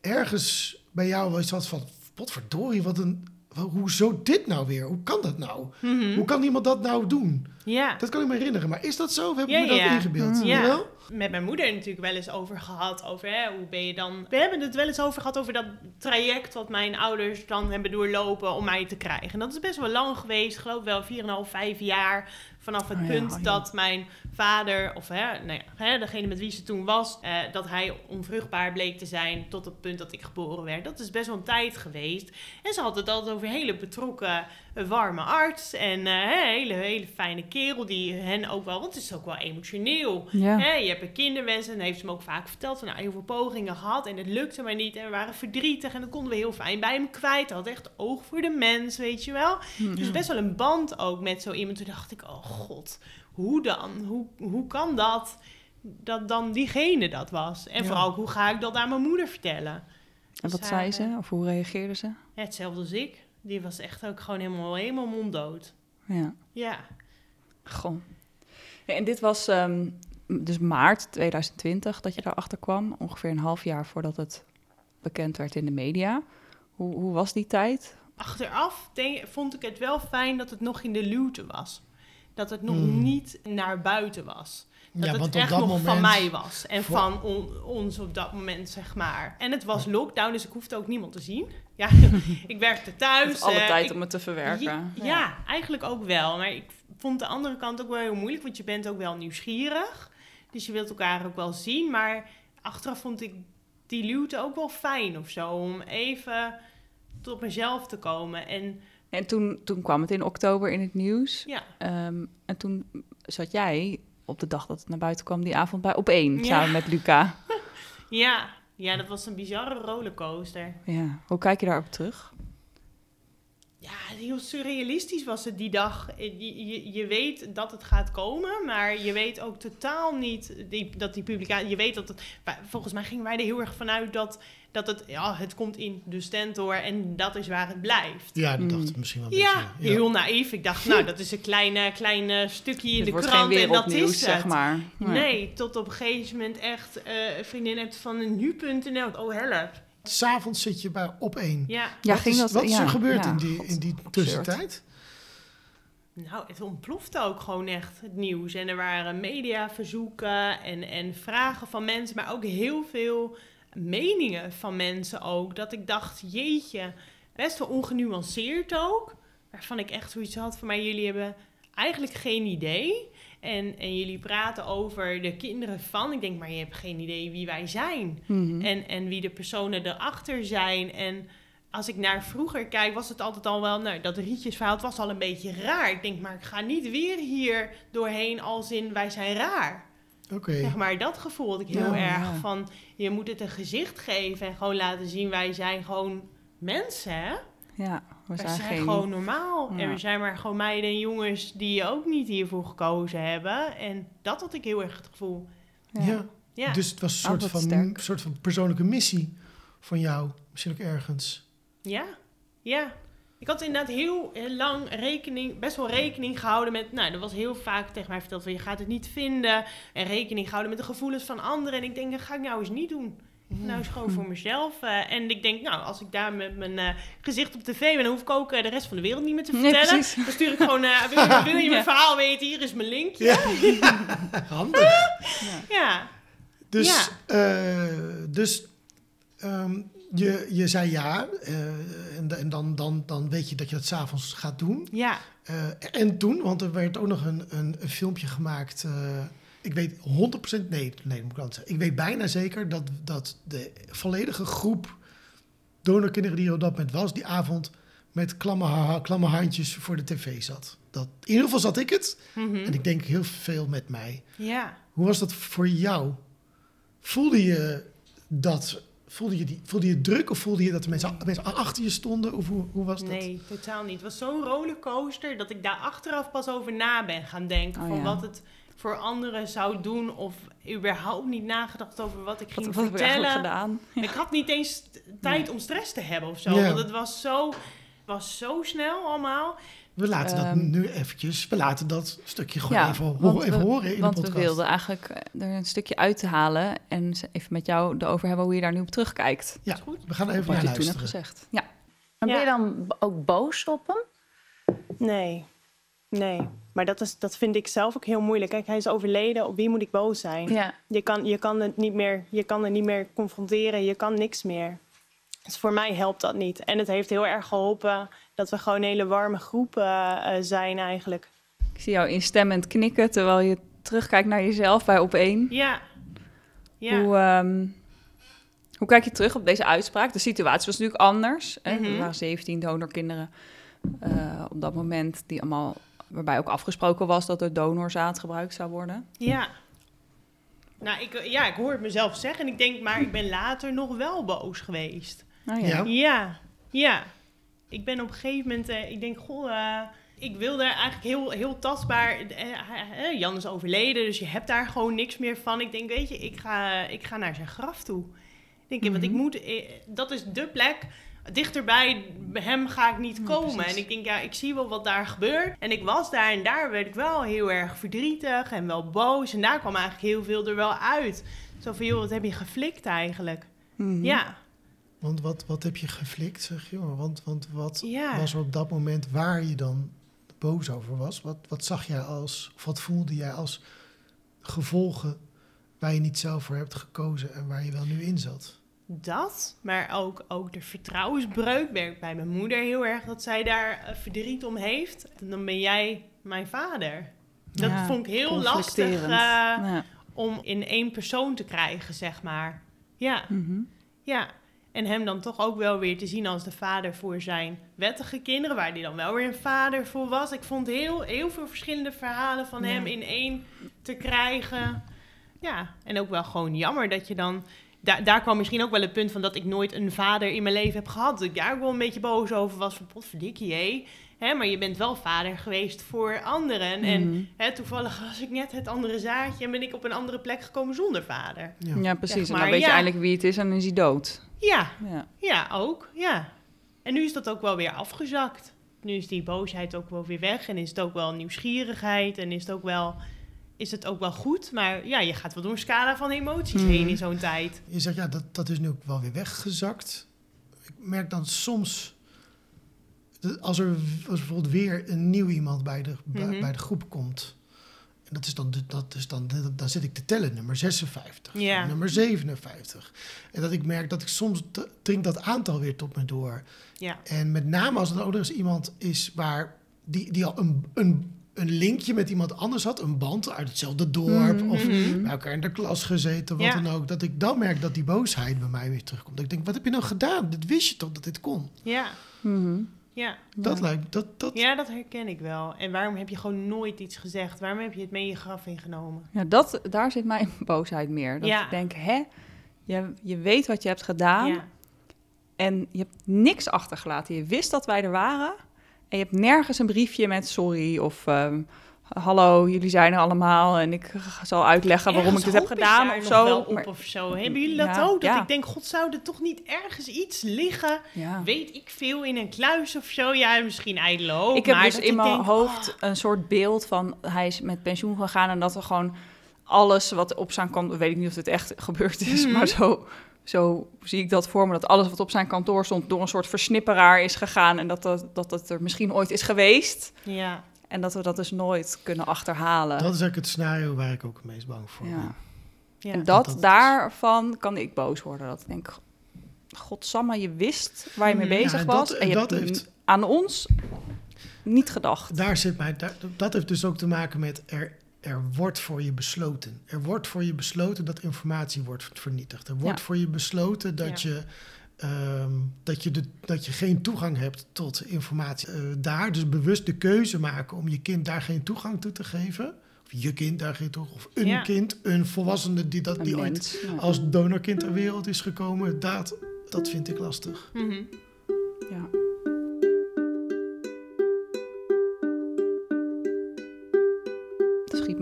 ergens bij jou iets had van, potverdorie, wat een, hoezo dit nou weer? Hoe kan dat nou? Mhm. Hoe kan iemand dat nou doen? Ja. Dat kan ik me herinneren, maar is dat zo? Of heb ik Ja, me dat ja. ingebeeld? Mhm. Ja. Jawel? Met mijn moeder natuurlijk wel eens over gehad. Over hè, hoe ben je dan. We hebben het wel eens over gehad over dat traject wat mijn ouders dan hebben doorlopen om mij te krijgen. En dat is best wel lang geweest. Ik geloof wel 4,5, 5 jaar. Vanaf het Oh ja, punt oh ja. dat mijn vader, of hè, nou ja, hè, degene met wie ze toen was, eh, dat hij onvruchtbaar bleek te zijn tot het punt dat ik geboren werd. Dat is best wel een tijd geweest. En ze had het altijd over hele betrokken, eh, warme arts. En eh, een hele, hele fijne kerel die hen ook wel, want het is ook wel emotioneel. Ja. Hè, je hebt een kinderwens en heeft ze me ook vaak verteld van nou, heel veel pogingen gehad en het lukte maar niet en we waren verdrietig en dat konden we heel fijn bij hem kwijt. Hij had echt oog voor de mens, weet je wel. Hm. Dus best wel een band ook met zo iemand. Toen dacht ik, oh god, hoe dan? Hoe, hoe kan dat? Dat dan diegene dat was. En Ja. vooral hoe ga ik dat aan mijn moeder vertellen? En wat zei haar, ze? Of hoe reageerde ze? Ja, hetzelfde als ik. Die was echt ook gewoon helemaal, helemaal monddood. Ja. Ja. Goh. Ja, en dit was ehm, dus maart 2020 dat je daarachter kwam. Ongeveer een half jaar voordat het bekend werd in de media. Hoe, hoe was die tijd? Achteraf denk, vond ik het wel fijn dat het nog in de luwte was. Dat het nog Hmm. niet naar buiten was. Dat Ja, het want echt dat nog moment... van mij was. En Voor- van on- ons op dat moment, zeg maar. En het was lockdown, dus ik hoefde ook niemand te zien. Ja, ik werkte thuis. Alle eh, tijd ik- om het te verwerken. Ja, ja, eigenlijk ook wel. Maar ik vond de andere kant ook wel heel moeilijk, want je bent ook wel nieuwsgierig. Dus je wilt elkaar ook wel zien. Maar achteraf vond ik die luwte ook wel fijn of zo. Om even tot mezelf te komen. En En toen, toen kwam het in oktober in het nieuws. ja, Ehm, en toen zat jij op de dag dat het naar buiten kwam die avond bij op één Ja. samen met Luca. ja, ja, dat was een bizarre rollercoaster. Ja. Hoe kijk je daarop terug? Ja, heel surrealistisch was het die dag. Je, je, je weet dat het gaat komen, maar je weet ook totaal niet die, dat die publicatie. Je weet dat het. Volgens mij gingen wij er heel erg vanuit dat, dat het. Ja, het komt in de stentor en dat is waar het blijft. Ja, dat Mm. dacht ik misschien wel een Ja, beetje. heel naïef. Ik dacht, nou, dat is een kleine, kleine stukje in Het de wordt krant geen en dat is het. zeg maar. Ja. Nee, tot op een gegeven moment echt eh, een vriendin hebt van nu.nl. Oh, help. S'avonds zit je bij op één. Ja, Ja, wat ging is, dat? wat is ja, er gebeurd ja, in die, God, in die absurd. tussentijd? Nou, het ontplofte ook gewoon echt, het nieuws. En er waren mediaverzoeken en, en vragen van mensen, maar ook heel veel meningen van mensen ook. Dat ik dacht, jeetje, best wel ongenuanceerd ook. Waarvan ik echt zoiets had van, maar jullie hebben eigenlijk geen idee. En, en jullie praten over de kinderen van. Ik denk, maar je hebt geen idee wie wij zijn. Mhm. En, en wie de personen erachter zijn. En als ik naar vroeger kijk, was het altijd al wel... Nou, dat rietjesverhaal, het was al een beetje raar. Ik denk, maar ik ga niet weer hier doorheen als in wij zijn raar. Oké. Zeg maar, dat gevoel had ik heel Ja, erg. ja. Van, je moet het een gezicht geven en gewoon laten zien... wij zijn gewoon mensen, hè? Ja, we zijn, zijn geen... gewoon normaal. Ja. En we zijn maar gewoon meiden en jongens die ook niet hiervoor gekozen hebben. En dat had ik heel erg het gevoel. Ja. Ja, Dus het was een soort van, sterk. soort van persoonlijke missie van jou. Misschien ook ergens. Ja, ja. Ik had inderdaad heel, heel lang rekening, best wel rekening gehouden met... Nou, er was heel vaak tegen mij verteld van je gaat het niet vinden. En rekening gehouden met de gevoelens van anderen. En ik denk, dat ga ik nou eens niet doen. Nou, is gewoon voor mezelf. eh, en ik denk, nou, als ik daar met mijn eh, gezicht op tv ben, dan hoef ik ook eh, de rest van de wereld niet meer te vertellen. dan stuur ik gewoon, eh, wil, je- wil je mijn Ja. verhaal weten? Hier is mijn link. Ja, handig. Ja. Ja, Dus, eh, dus ehm, je, je zei ja, eh, en, en dan, dan, dan weet je dat je dat s'avonds gaat doen. ja, Eh, en toen, want er werd ook nog een, een, een filmpje gemaakt. Ik weet 100%, nee, nee, moet ik anders zeggen. Ik weet bijna zeker dat, dat de volledige groep donorkinderen die er op dat moment was, die avond met klamme, ha- klamme handjes voor de tv zat. Dat, in ieder geval zat ik het. mhm. En ik denk heel veel met mij. ja. Hoe was dat voor jou? Voelde je dat? Voelde je, die, voelde je druk of voelde je dat de mensen, mensen achter je stonden? Of hoe, hoe was dat? Nee, totaal niet. Het was zo'n rollercoaster dat ik daar achteraf pas over na ben gaan denken. Oh, van ja. wat het voor anderen zou doen. Of überhaupt niet nagedacht over wat ik Wat, ging wat heb ik eigenlijk vertellen. Ik had niet eens tijd om stress te hebben of zo. Ja. Want het was zo, was zo snel allemaal. We laten dat Ehm, nu eventjes, we laten dat stukje gewoon Ja, even, ho- even we- horen in Want de we podcast. wilden eigenlijk eh, er een stukje uit te halen en even met jou erover hebben hoe je daar nu op terugkijkt. Ja, Is goed. we gaan even Wat naar je toen hebt luisteren. gezegd. Ja. Ben je dan ook boos op hem? Nee, nee. Maar dat, is, dat vind ik zelf ook heel moeilijk. Kijk, hij is overleden. Op wie moet ik boos zijn? Ja. Je, kan, je, kan het niet meer, je kan het niet meer confronteren. Je kan niks meer. Dus voor mij helpt dat niet. En het heeft heel erg geholpen dat we gewoon een hele warme groep eh, zijn eigenlijk. Ik zie jou instemmend knikken terwijl je terugkijkt naar jezelf bij op één. Ja. Ja. Hoe, ehm, hoe kijk je terug op deze uitspraak? De situatie was natuurlijk anders. Mhm. Er waren 17 donorkinderen eh, op dat moment, die allemaal, waarbij ook afgesproken was dat er donorzaad gebruikt zou worden. Ja. Nou, ik, ja, ik hoor het mezelf zeggen en ik denk, maar ik ben later nog wel boos geweest. Nou ja. Ja. Ja, ja. Ik ben op een gegeven moment, eh, ik denk, goh, eh, ik wil daar eigenlijk heel, heel tastbaar. eh, Jan is overleden, dus je hebt daar gewoon niks meer van. Ik denk, weet je, ik ga, ik ga naar zijn graf toe. Ik denk, want ik Mhm. moet, dat is de plek. Dichterbij hem ga ik niet komen. en ik denk, ja, ik zie wel wat daar gebeurt. En ik was daar en daar werd ik wel heel erg verdrietig en wel boos. En daar kwam eigenlijk heel veel er wel uit. Zo van, joh, wat heb je geflikt eigenlijk? Mhm. Ja, Want wat, wat heb je geflikt, zeg je? Want, want wat ja. was er op dat moment waar je dan boos over was? Wat, wat zag jij als, of wat voelde jij als gevolgen waar je niet zelf voor hebt gekozen en waar je wel nu in zat? Dat, maar ook, ook de vertrouwensbreuk merk bij mijn moeder heel erg dat zij daar eh, verdriet om heeft. En dan ben jij mijn vader. Dat Ja, vond ik heel lastig eh, Ja. om in één persoon te krijgen, zeg maar. Ja, Mhm. ja. En hem dan toch ook wel weer te zien als de vader voor zijn wettige kinderen, waar hij dan wel weer een vader voor was. Ik vond heel, heel veel verschillende verhalen van Ja. hem in één te krijgen. Ja, en ook wel gewoon jammer dat je dan. Daar, daar kwam misschien ook wel het punt van dat ik nooit een vader in mijn leven heb gehad. Dat ik daar ook wel een beetje boos over was. Van potverdikkie, hé. Hè, maar je bent wel vader geweest voor anderen. En Mhm. hè, toevallig was ik net het andere zaadje en ben ik op een andere plek gekomen zonder vader. Ja. Ja, precies. Zeg en dan maar, weet je ja. eindelijk wie het is en dan is hij dood. Ja, Ja. ja, ook. Ja. En nu is dat ook wel weer afgezakt. Nu is die boosheid ook wel weer weg. En is het ook wel nieuwsgierigheid. En is het ook wel, is het ook wel goed. Maar ja, je gaat wel door een scala van emoties Mhm. heen in zo'n tijd. Je zegt, ja, dat, dat is nu ook wel weer weggezakt. Ik merk dan soms, als er als bijvoorbeeld weer een nieuw iemand bij de, bij, Mhm. bij de groep komt. En dat is dan, de- dat is dan, de- dan zit ik te tellen, nummer 56, Ja. nummer 57. En dat ik merk dat ik soms d- dringt dat aantal weer tot me door. Ja. En met name als er ook nog eens iemand is waar die, die al een, een, een linkje met iemand anders had, een band uit hetzelfde dorp Mhm. of Mhm. bij elkaar in de klas gezeten, wat Ja. dan ook. Dat ik dan merk dat die boosheid bij mij weer terugkomt. Dat ik denk, wat heb je nou gedaan? Dit wist je toch dat dit kon? Ja. Mhm. Ja. Dat Ja. lijkt dat, dat ja, dat herken ik wel. En waarom heb je gewoon nooit iets gezegd? Waarom heb je het mee je graf ingenomen? Ja, dat, daar zit mijn boosheid meer. Dat Ja. ik denk, hè, je, je weet wat je hebt gedaan Ja. en je hebt niks achtergelaten. Je wist dat wij er waren en je hebt nergens een briefje met sorry of ehm, hallo, jullie zijn er allemaal en ik zal uitleggen waarom ik dit heb gedaan of zo. wel op Maar- of zo. Hebben jullie dat Ja, ook? Dat ja. ik denk, god, zou er toch niet ergens iets liggen? ja. Weet ik veel in een kluis of zo? Ja, misschien ijdele hoop. ik heb maar dus in mijn denk, oh, hoofd een soort beeld van hij is met pensioen gegaan en dat er gewoon alles wat op zijn kant, weet ik niet of het echt gebeurd is, Mhm. maar zo Zo zie ik dat voor me, dat alles wat op zijn kantoor stond door een soort versnipperaar is gegaan en dat dat, dat, dat er misschien ooit is geweest. Ja. En dat we dat dus nooit kunnen achterhalen. Dat is eigenlijk het scenario waar ik ook het meest bang voor ben. ja. ja. En dat, dat is- daarvan kan ik boos worden. Dat ik denk, godsamme, je wist waar je mee Mhm. bezig Ja, was. dat- en je dat hebt heeft- aan ons niet gedacht. Daar zit mij, daar, dat heeft dus ook te maken met er, er wordt voor je besloten. Er wordt voor je besloten dat informatie wordt vernietigd. Er wordt Ja. voor je besloten dat, Ja. je, ehm, dat, je de, dat je geen toegang hebt tot informatie. Eh, daar dus bewust de keuze maken om je kind daar geen toegang toe te geven. Of je kind daar geen toegang of een Ja. kind, een volwassene die, dat, Een die ooit als donorkind ter wereld is gekomen. Dat, dat vind ik lastig. Mhm. Ja.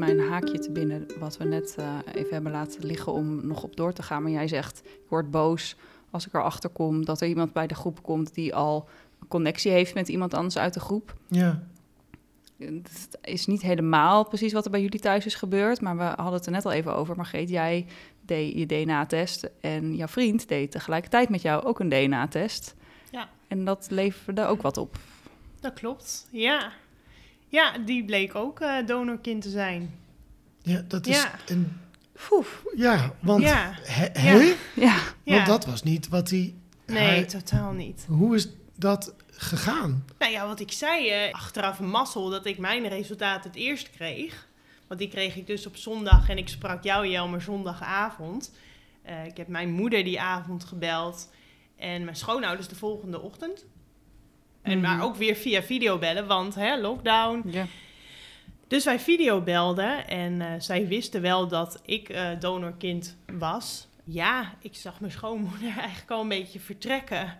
Mij een haakje te binnen wat we net eh, even hebben laten liggen om nog op door te gaan. Maar jij zegt, ik word boos als ik erachter kom dat er iemand bij de groep komt die al een connectie heeft met iemand anders uit de groep. Ja, Het is niet helemaal precies wat er bij jullie thuis is gebeurd, maar we hadden het er net al even over. Margreet, jij deed je DNA-test en jouw vriend deed tegelijkertijd met jou ook een DNA-test. Ja. En dat leverde ook wat op. Dat klopt, ja. Ja, die bleek ook eh, donorkind te zijn. ja dat is... Ja. Een, Foef. ja, want... Ja. Hè? Ja. Ja, Ja. Want dat was niet wat hij... Nee, hij- totaal niet. hoe is dat gegaan? Nou ja, wat ik zei, eh, achteraf een mazzel dat ik mijn resultaat het eerst kreeg. Want die kreeg ik dus op zondag en ik sprak jou, Jelmer, zondagavond. Eh, ik heb mijn moeder die avond gebeld en mijn schoonouders de volgende ochtend. En Mhm. maar ook weer via videobellen, want hè, lockdown. ja. Dus wij videobelden en eh, zij wisten wel dat ik eh, donorkind was. Ja, ik zag mijn schoonmoeder eigenlijk al een beetje vertrekken.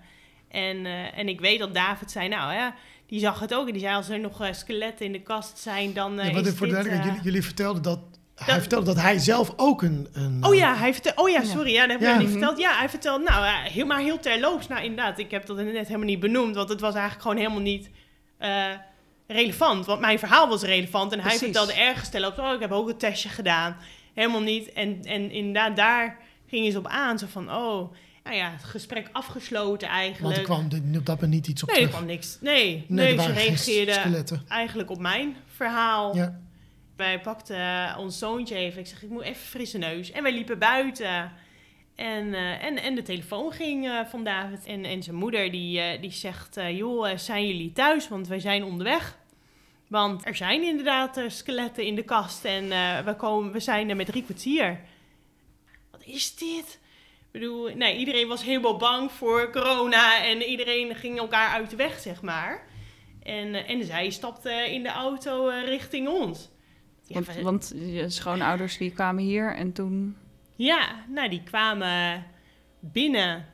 En, eh, en ik weet dat David zei, nou ja, die zag het ook. En die zei, als er nog eh, skeletten in de kast zijn, dan eh Ja, wat is ik voor dit... duidelijkheid, jullie, jullie vertelden dat, hij dat- vertelde dat hij zelf ook een... een Oh ja, hij vertelde, oh ja, Ja. sorry, ja, dat heb ik Ja. niet Mhm. verteld. Ja, hij vertelde, nou, ja, heel, maar heel terloops. Nou, inderdaad, ik heb dat net helemaal niet benoemd, want het was eigenlijk gewoon helemaal niet eh, relevant. Want mijn verhaal was relevant en hij vertelde ergens terloops, oh, ik heb ook een testje gedaan. Helemaal niet. En, en inderdaad, daar ging ze op aan, zo van, oh, nou ja, het gesprek afgesloten eigenlijk. Want er kwam er op dat moment niet iets op nee, er kwam niks. Nee, Nee, nee, er ze reageerde eigenlijk op mijn verhaal. Ja, Wij pakten eh, ons zoontje even. Ik zeg, ik moet even frisse neus. En wij liepen buiten. En, eh, en, en de telefoon ging eh, van David. En, en zijn moeder die, die zegt, joh, zijn jullie thuis? Want wij zijn onderweg. Want er zijn inderdaad skeletten in de kast. En we, komen, we zijn er met drie kwartier. Wat is dit? Ik bedoel, nee, iedereen was helemaal bang voor corona. En iedereen ging elkaar uit de weg, zeg maar. En, en zij stapte in de auto richting ons. Ja, Want, je schoonouders die kwamen hier en toen... ja, nou, die kwamen binnen.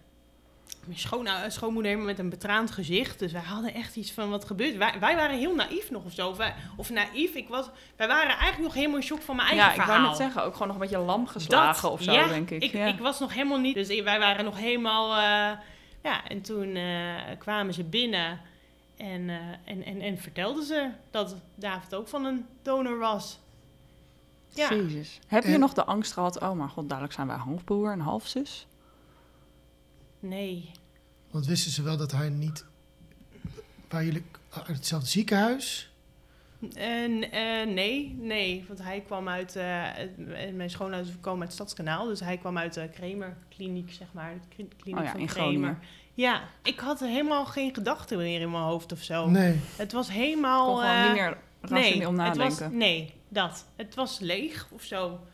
Mijn schoon, schoonmoeder helemaal met een betraand gezicht. Dus wij hadden echt iets van, wat gebeurt? Wij, wij waren heel naïef nog of zo. Of, wij- of naïef, ik was... Wij waren eigenlijk nog helemaal in shock van mijn eigen Ja, ik verhaal. wou net zeggen, ook gewoon nog een beetje lam geslagen Dat, of zo, ja, denk ik. Ik, ja. ik was nog helemaal niet... Dus wij waren nog helemaal... eh, ja, en toen eh, kwamen ze binnen. En, eh, en, en, en vertelden ze dat David ook van een donor was. Ja. Jezus. Heb je nog de angst gehad, oh maar god, dadelijk zijn wij halfbroer en halfzus? Nee. want wisten ze wel dat hij niet... Waar jullie uit hetzelfde ziekenhuis... Eh, eh, nee, nee, want hij kwam uit, eh, het- mijn schoonouders komen uit Stadskanaal, dus hij kwam uit de Kremer-kliniek, zeg maar, de kli- kliniek Oh ja, van in Kremer. Groningen. Ja, ik had helemaal geen gedachten meer in mijn hoofd of zo. Nee. Het was Ik helemaal... kon gewoon eh, niet meer rationeel nee, het nadenken. was, nee, dat. Het was leeg of zo.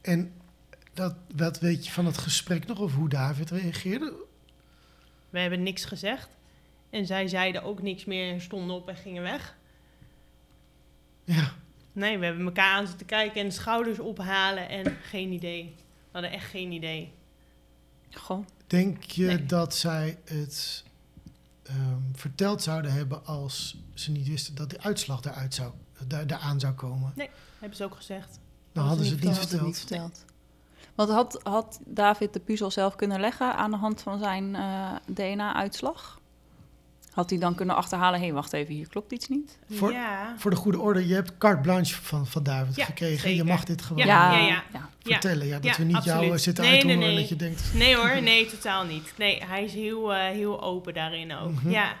En dat, wat weet je van het gesprek nog of hoe David reageerde? We hebben niks gezegd. En zij zeiden ook niks meer en stonden op en gingen weg. Ja, Nee, we hebben elkaar aan zitten kijken en de schouders ophalen en geen idee. We hadden echt geen idee. Goh. denk je Nee. dat zij het ehm, verteld zouden hebben als ze niet wisten dat de uitslag eruit zou, daar, daaraan zou komen? Hebben ze ook gezegd. Dan hadden ze het niet verteld. niet verteld. Want had, had David de puzzel zelf kunnen leggen aan de hand van zijn eh, DNA-uitslag? Had hij dan kunnen achterhalen, hé, hey, wacht even, hier klopt iets niet? Voor- ja. Voor de goede orde, je hebt carte blanche van, van David Ja, gekregen. zeker. Je mag dit gewoon Ja, ja, ja. vertellen. Ja, dat Ja, we niet jou absoluut. eh, zitten Nee, uithoren nee, nee. dat je denkt... Nee hoor, nee, totaal niet. Nee, hij is heel, eh, heel open daarin ook. Mhm. Ja.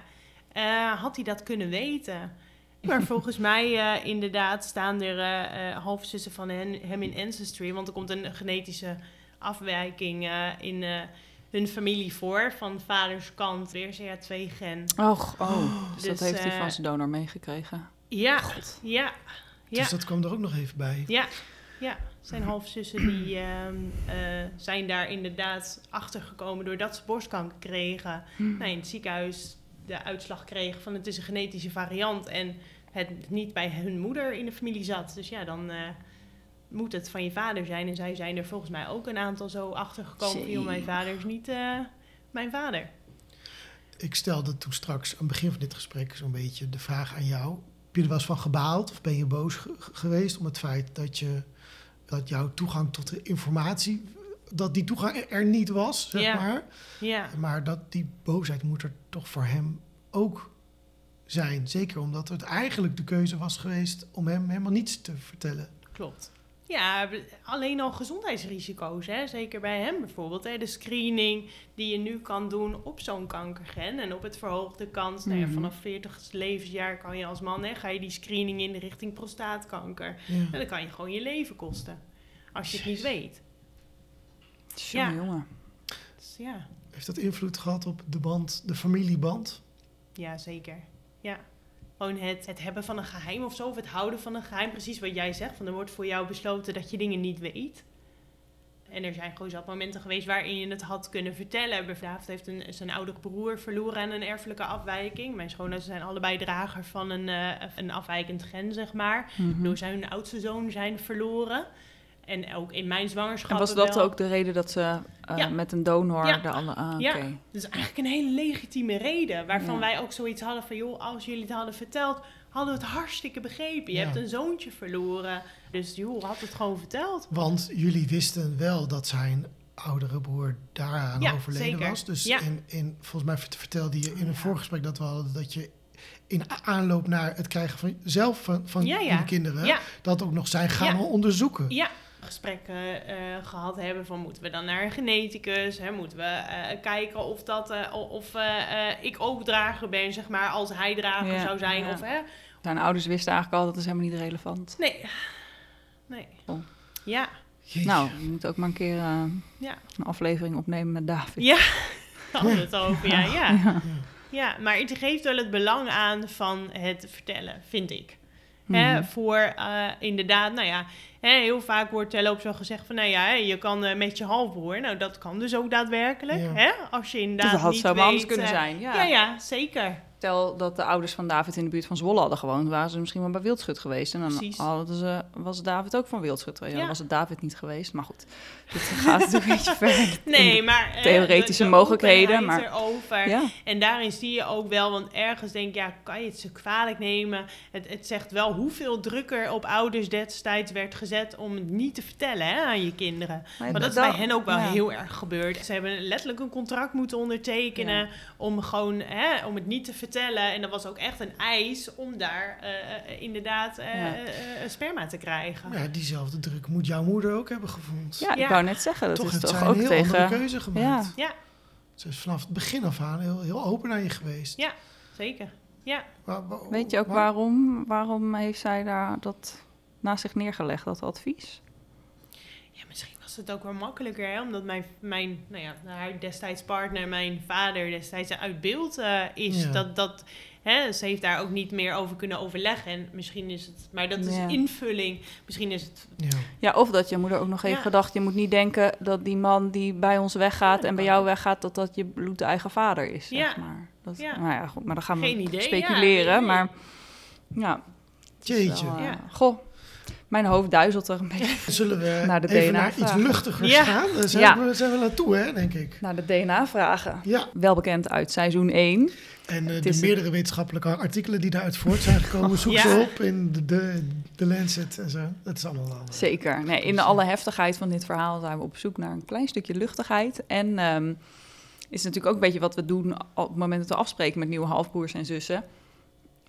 Eh, had hij dat kunnen weten? Maar volgens mij eh, inderdaad staan er eh, eh, halfzussen van hen, hem in Ancestry. Want er komt een genetische afwijking eh, in eh, hun familie voor. Van vaders kant, weer CA2-gen. Och, oh, dus, dat Dus, heeft hij van zijn donor meegekregen. Ja, ja, ja. Dus dat kwam er ook nog even bij. Ja, ja. Zijn halfzussen die ehm, eh, zijn daar inderdaad achter gekomen doordat ze borstkanker kregen. Hm. Nou, in het ziekenhuis de uitslag kregen van het is een genetische variant en het niet bij hun moeder in de familie zat. Dus ja, dan eh, moet het van je vader zijn. En zij zijn er volgens mij ook een aantal zo achter gekomen. van, mijn vader is niet eh, mijn vader. Ik stelde toen straks aan het begin van dit gesprek zo'n beetje de vraag aan jou. Heb je er wel eens van gebaald of ben je boos ge- geweest om het feit dat, je, dat jouw toegang tot de informatie, dat die toegang er- niet was, zeg maar. Ja, Maar dat die boosheid moet er toch voor hem ook zijn. Zeker omdat het eigenlijk de keuze was geweest om hem helemaal niets te vertellen. Klopt. Ja, alleen al gezondheidsrisico's, hè? zeker bij hem bijvoorbeeld. Hè? De screening die je nu kan doen op zo'n kankergen en op het verhoogde kans. Nou ja, Mhm. vanaf 40 levensjaar kan je als man, hè, ga je die screening in de richting prostaatkanker. Ja. En dan kan je gewoon je leven kosten, als je het niet weet. Ja. jongen. Dus ja, Heeft dat invloed gehad op de band, de familieband? ja zeker. Ja. Gewoon het, het hebben van een geheim of zo, of het houden van een geheim. Precies wat jij zegt, van er wordt voor jou besloten dat je dingen niet weet. En er zijn gewoon zat momenten geweest waarin je het had kunnen vertellen. David heeft een, zijn oudere broer verloren aan een erfelijke afwijking. Mijn schoonouders zijn allebei drager van een, eh, een afwijkend gen, zeg maar. Mhm. Door zijn oudste zoon zijn verloren. En ook in mijn zwangerschap. En was dat ook de reden dat ze eh, Ja. met een donor Ja. de alle... Ah. Dat is eigenlijk een hele legitieme reden. Waarvan Ja. wij ook zoiets hadden van... joh, als jullie het hadden verteld... hadden we het hartstikke begrepen. Je Ja. hebt een zoontje verloren. Dus joh, had het gewoon verteld. Want jullie wisten wel dat zijn oudere broer daaraan Ja, overleden zeker. was. Dus Ja. in, in, volgens mij vert- vertelde je in een voorgesprek dat we hadden... dat je in aanloop naar het krijgen van zelf van, van Ja, kinderen... Ja. dat ook nog zijn gaan Ja. onderzoeken. Ja, gesprekken eh, gehad hebben van... moeten we dan naar een geneticus? Hè? Moeten we eh, kijken of, dat, eh, of eh, eh, ik ook drager ben, zeg maar... als hij drager Ja, zou zijn. ja. Of, hè? Zijn ouders wisten eigenlijk al, dat is helemaal niet relevant. Nee. Nee. Oh. Ja. Jeetje. Nou, we moeten ook maar een keer eh, Ja. een aflevering opnemen met David. Ja, daar hadden we het over, ja. ja. Ja. Ja, maar het geeft wel het belang aan van het vertellen, vind ik. Hè, Mhm. voor eh, inderdaad, nou ja, heel vaak wordt er ook zo gezegd van, nou ja, hè, je kan eh, met je halfbroer. Nou, dat kan dus ook daadwerkelijk. Ja. Hè? Als je inderdaad dat had niet zo weet... anders kunnen eh, zijn, ja. Ja, ja, zeker. Stel dat de ouders van David in de buurt van Zwolle hadden gewoond, waren ze misschien wel bij Wildschut geweest. En dan Precies. hadden ze, was David ook van Wildschut geweest. Ja, dan was het David niet geweest. Maar goed, dit gaat natuurlijk een beetje ver. Nee, maar... eh, theoretische de- de mogelijkheden, maar- Erover. Ja, En daarin zie je ook wel, want ergens denk ik, ja, kan je het ze kwalijk nemen? Het, het zegt wel hoeveel drukker op ouders destijds werd gezet om het niet te vertellen hè, aan je kinderen. Maar dat is bij hen ook wel ja. heel erg gebeurd. Ze hebben letterlijk een contract moeten ondertekenen om gewoon, hè, om het niet te vertellen. En dat was ook echt een eis om daar eh, eh, inderdaad eh, Ja. sperma te krijgen. Ja, diezelfde druk moet jouw moeder ook hebben gevoeld. Ja, ik wou net zeggen, dat toch is toch ook een heel tegen... andere keuze gemaakt. Ja. Ja, Ze is vanaf het begin af aan heel, heel open naar je geweest. Ja. zeker. Ja. Waar- waar- Weet je ook waar- waarom, waarom heeft zij daar dat naast zich neergelegd, dat advies? Het ook wel makkelijker, hè? omdat mijn, mijn nou ja, haar destijds partner, mijn vader destijds uit beeld eh, is. Ja. Dat, dat, hè, ze heeft daar ook niet meer over kunnen overleggen. En misschien is het, maar dat is Ja. invulling. Misschien is het, Ja. Ja, of dat je moeder ook nog heeft Ja. gedacht... je moet niet denken dat die man die bij ons weggaat... En bij jou weggaat, dat dat je bloedeigen vader is, zeg Ja. maar. Dat, Ja. Nou ja, goed, maar dan gaan we Geen idee, speculeren. maar ja, Jeetje. wel, eh, Ja. Goh, mijn hoofd duizelt er een beetje Zullen we Naar de even naar DNA-vraag. iets luchtigers Ja. gaan? Daar zijn, Ja. we, zijn we naartoe, hè, denk ik. naar de DNA-vragen. Ja, Wel bekend uit seizoen 1. en eh, de is- meerdere wetenschappelijke artikelen die daaruit voort zijn gekomen, zoek Ja. ze op in de, de, de Lancet en zo. Dat is allemaal wel. eh, Zeker. Nee, in de alle heftigheid van dit verhaal zijn we op zoek naar een klein stukje luchtigheid. En ehm, is natuurlijk ook een beetje wat we doen op het moment dat we afspreken met nieuwe halfbroers en zussen.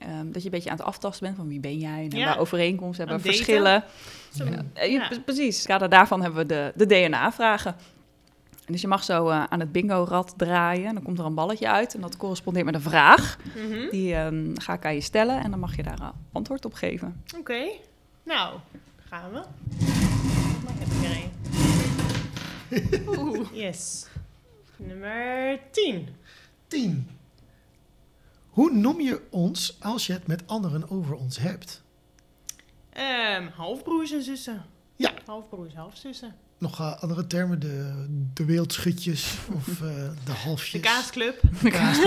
Ehm, dat je een beetje aan het aftasten bent van wie ben jij? En Ja. waar overeenkomsten hebben verschillen. Zo, Eh, ja. pre- Precies. In het kader daarvan hebben we de, de DNA-vragen. Dus je mag zo eh, aan het bingo-rad draaien. En dan komt er een balletje uit. En dat correspondeert met een vraag. Mhm. Die ehm, ga ik aan je stellen. En dan mag je daar eh, antwoord op geven. Oké, nou, gaan we. Heb ik er. Oeh. Yes. Nummer 10. 10. Hoe noem je ons als je het met anderen over ons hebt? Ehm, halfbroers en zussen. Ja. Halfbroers, halfzussen. Nog eh, andere termen, de, de wereldschutjes of eh, de halfjes. De kaasclub. Kaas-